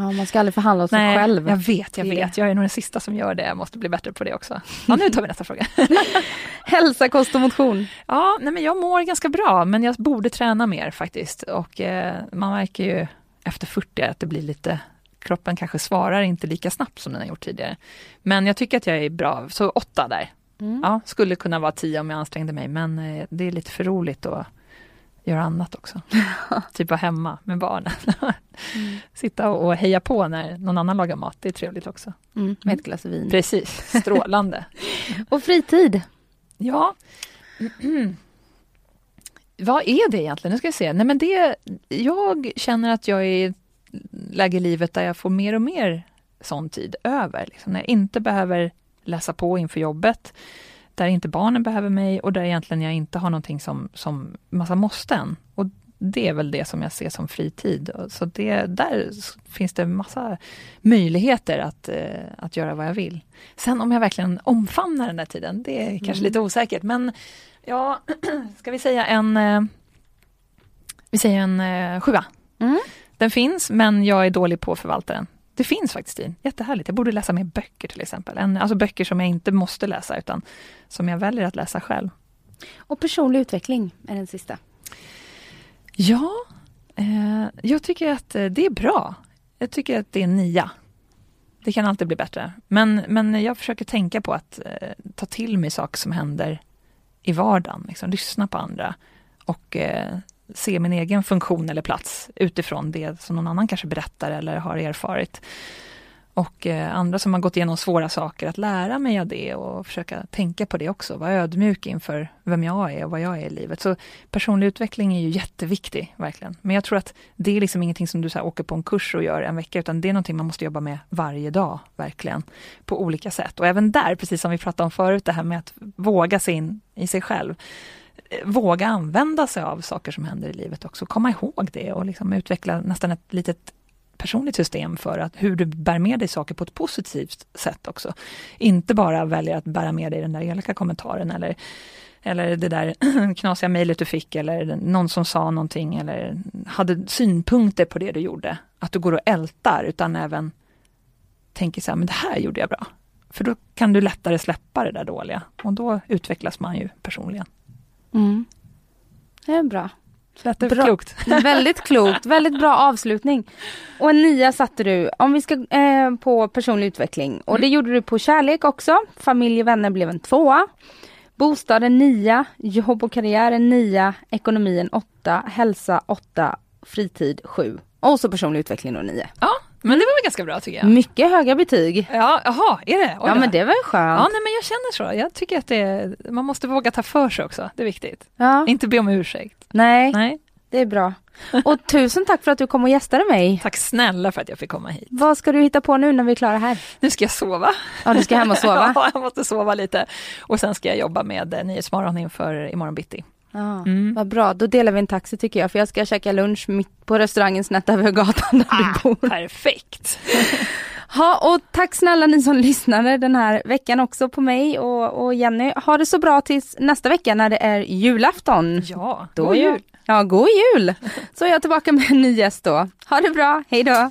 Ja, man ska aldrig förhandla sig Nej, själv. Jag vet, jag vet. Jag är nog den sista som gör det. Jag måste bli bättre på det också. Ja, nu tar vi nästa fråga. Hälsa, kost och motion. Ja, nej men jag mår ganska bra, men jag borde träna mer faktiskt. Och eh, man märker ju efter 40 att det blir lite kroppen kanske svarar inte lika snabbt som den har gjort tidigare. Men jag tycker att jag är bra, så åtta där. Mm. Ja, skulle kunna vara tio om jag ansträngde mig, men eh, det är lite för roligt att göra annat också. typ vara hemma med barnen. mm. Sitta och heja på när någon annan lagar mat, det är trevligt också. Mm, med ett glas vin. Precis, strålande. och fritid? Ja. Vad är det egentligen? Nu ska vi se. Nej, men det, jag känner att jag är i ett läge i livet där jag får mer och mer sån tid över. Liksom, när jag inte behöver läsa på inför jobbet där inte barnen behöver mig och där egentligen jag inte har någonting som, som massa måsten. Och det är väl det som jag ser som fritid. Så det, där finns det massa möjligheter att, eh, att göra vad jag vill. Sen om jag verkligen omfamnar den där tiden, det är kanske mm. lite osäkert. Men ja, ska vi säga en, eh, vi säger en eh, sjua. Mm. Den finns, men jag är dålig på att förvalta den. Det finns faktiskt i. Jättehärligt. Jag borde läsa mer böcker till exempel. En, alltså böcker som jag inte måste läsa utan som jag väljer att läsa själv. Och personlig utveckling är den sista. Ja, eh, jag tycker att eh, det är bra. Jag tycker att det är nia. Det kan alltid bli bättre. Men, men jag försöker tänka på att eh, ta till mig saker som händer i vardagen. Liksom, lyssna på andra och eh, se min egen funktion eller plats utifrån det som någon annan kanske berättar eller har erfarit. Och eh, andra som har gått igenom svåra saker, att lära mig av det och försöka tänka på det också. Vara ödmjuk inför vem jag är och vad jag är i livet. Så personlig utveckling är ju jätteviktig, verkligen. Men jag tror att det är liksom ingenting som du så här, åker på en kurs och gör en vecka, utan det är någonting man måste jobba med varje dag, verkligen. På olika sätt. Och även där, precis som vi pratade om förut, det här med att våga sig in i sig själv våga använda sig av saker som händer i livet också. Komma ihåg det och liksom utveckla nästan ett litet personligt system för att hur du bär med dig saker på ett positivt sätt också. Inte bara väljer att bära med dig den där elaka kommentaren eller, eller det där knasiga mejlet du fick eller någon som sa någonting eller hade synpunkter på det du gjorde. Att du går och ältar utan även tänker så här, men det här gjorde jag bra. För då kan du lättare släppa det där dåliga och då utvecklas man ju personligen. Mm. Det är bra. Det bra. klokt? väldigt klokt, väldigt bra avslutning. Och en nia satte du, om vi ska eh, på personlig utveckling. Och mm. det gjorde du på kärlek också. Familj och vänner blev en tvåa. Bostaden nia, jobb och karriär en nia, ekonomin åtta, hälsa åtta, fritid sju. Och så personlig utveckling då nio. Ja, men det var väl ganska bra tycker jag. Mycket höga betyg. Ja, jaha, är det? ja men det var ju skönt. Ja, nej, men jag känner så. Jag tycker att det, man måste våga ta för sig också. Det är viktigt. Ja. Inte be om ursäkt. Nej, nej. det är bra. Och tusen tack för att du kom och gästade mig. Tack snälla för att jag fick komma hit. Vad ska du hitta på nu när vi är klara här? Nu ska jag sova. Ja, du ska hem och sova? ja, jag måste sova lite. Och sen ska jag jobba med Nyhetsmorgon inför imorgon bitti. Ja, mm. Vad bra, då delar vi en taxi tycker jag för jag ska käka lunch mitt på restaurangen snett över gatan där ah, du bor. Perfekt! Ha, och tack snälla ni som lyssnade den här veckan också på mig och, och Jenny. Ha det så bra tills nästa vecka när det är julafton. Ja, då god jul! Ja, god jul! Så är jag tillbaka med en ny gäst då. Ha det bra, hej då!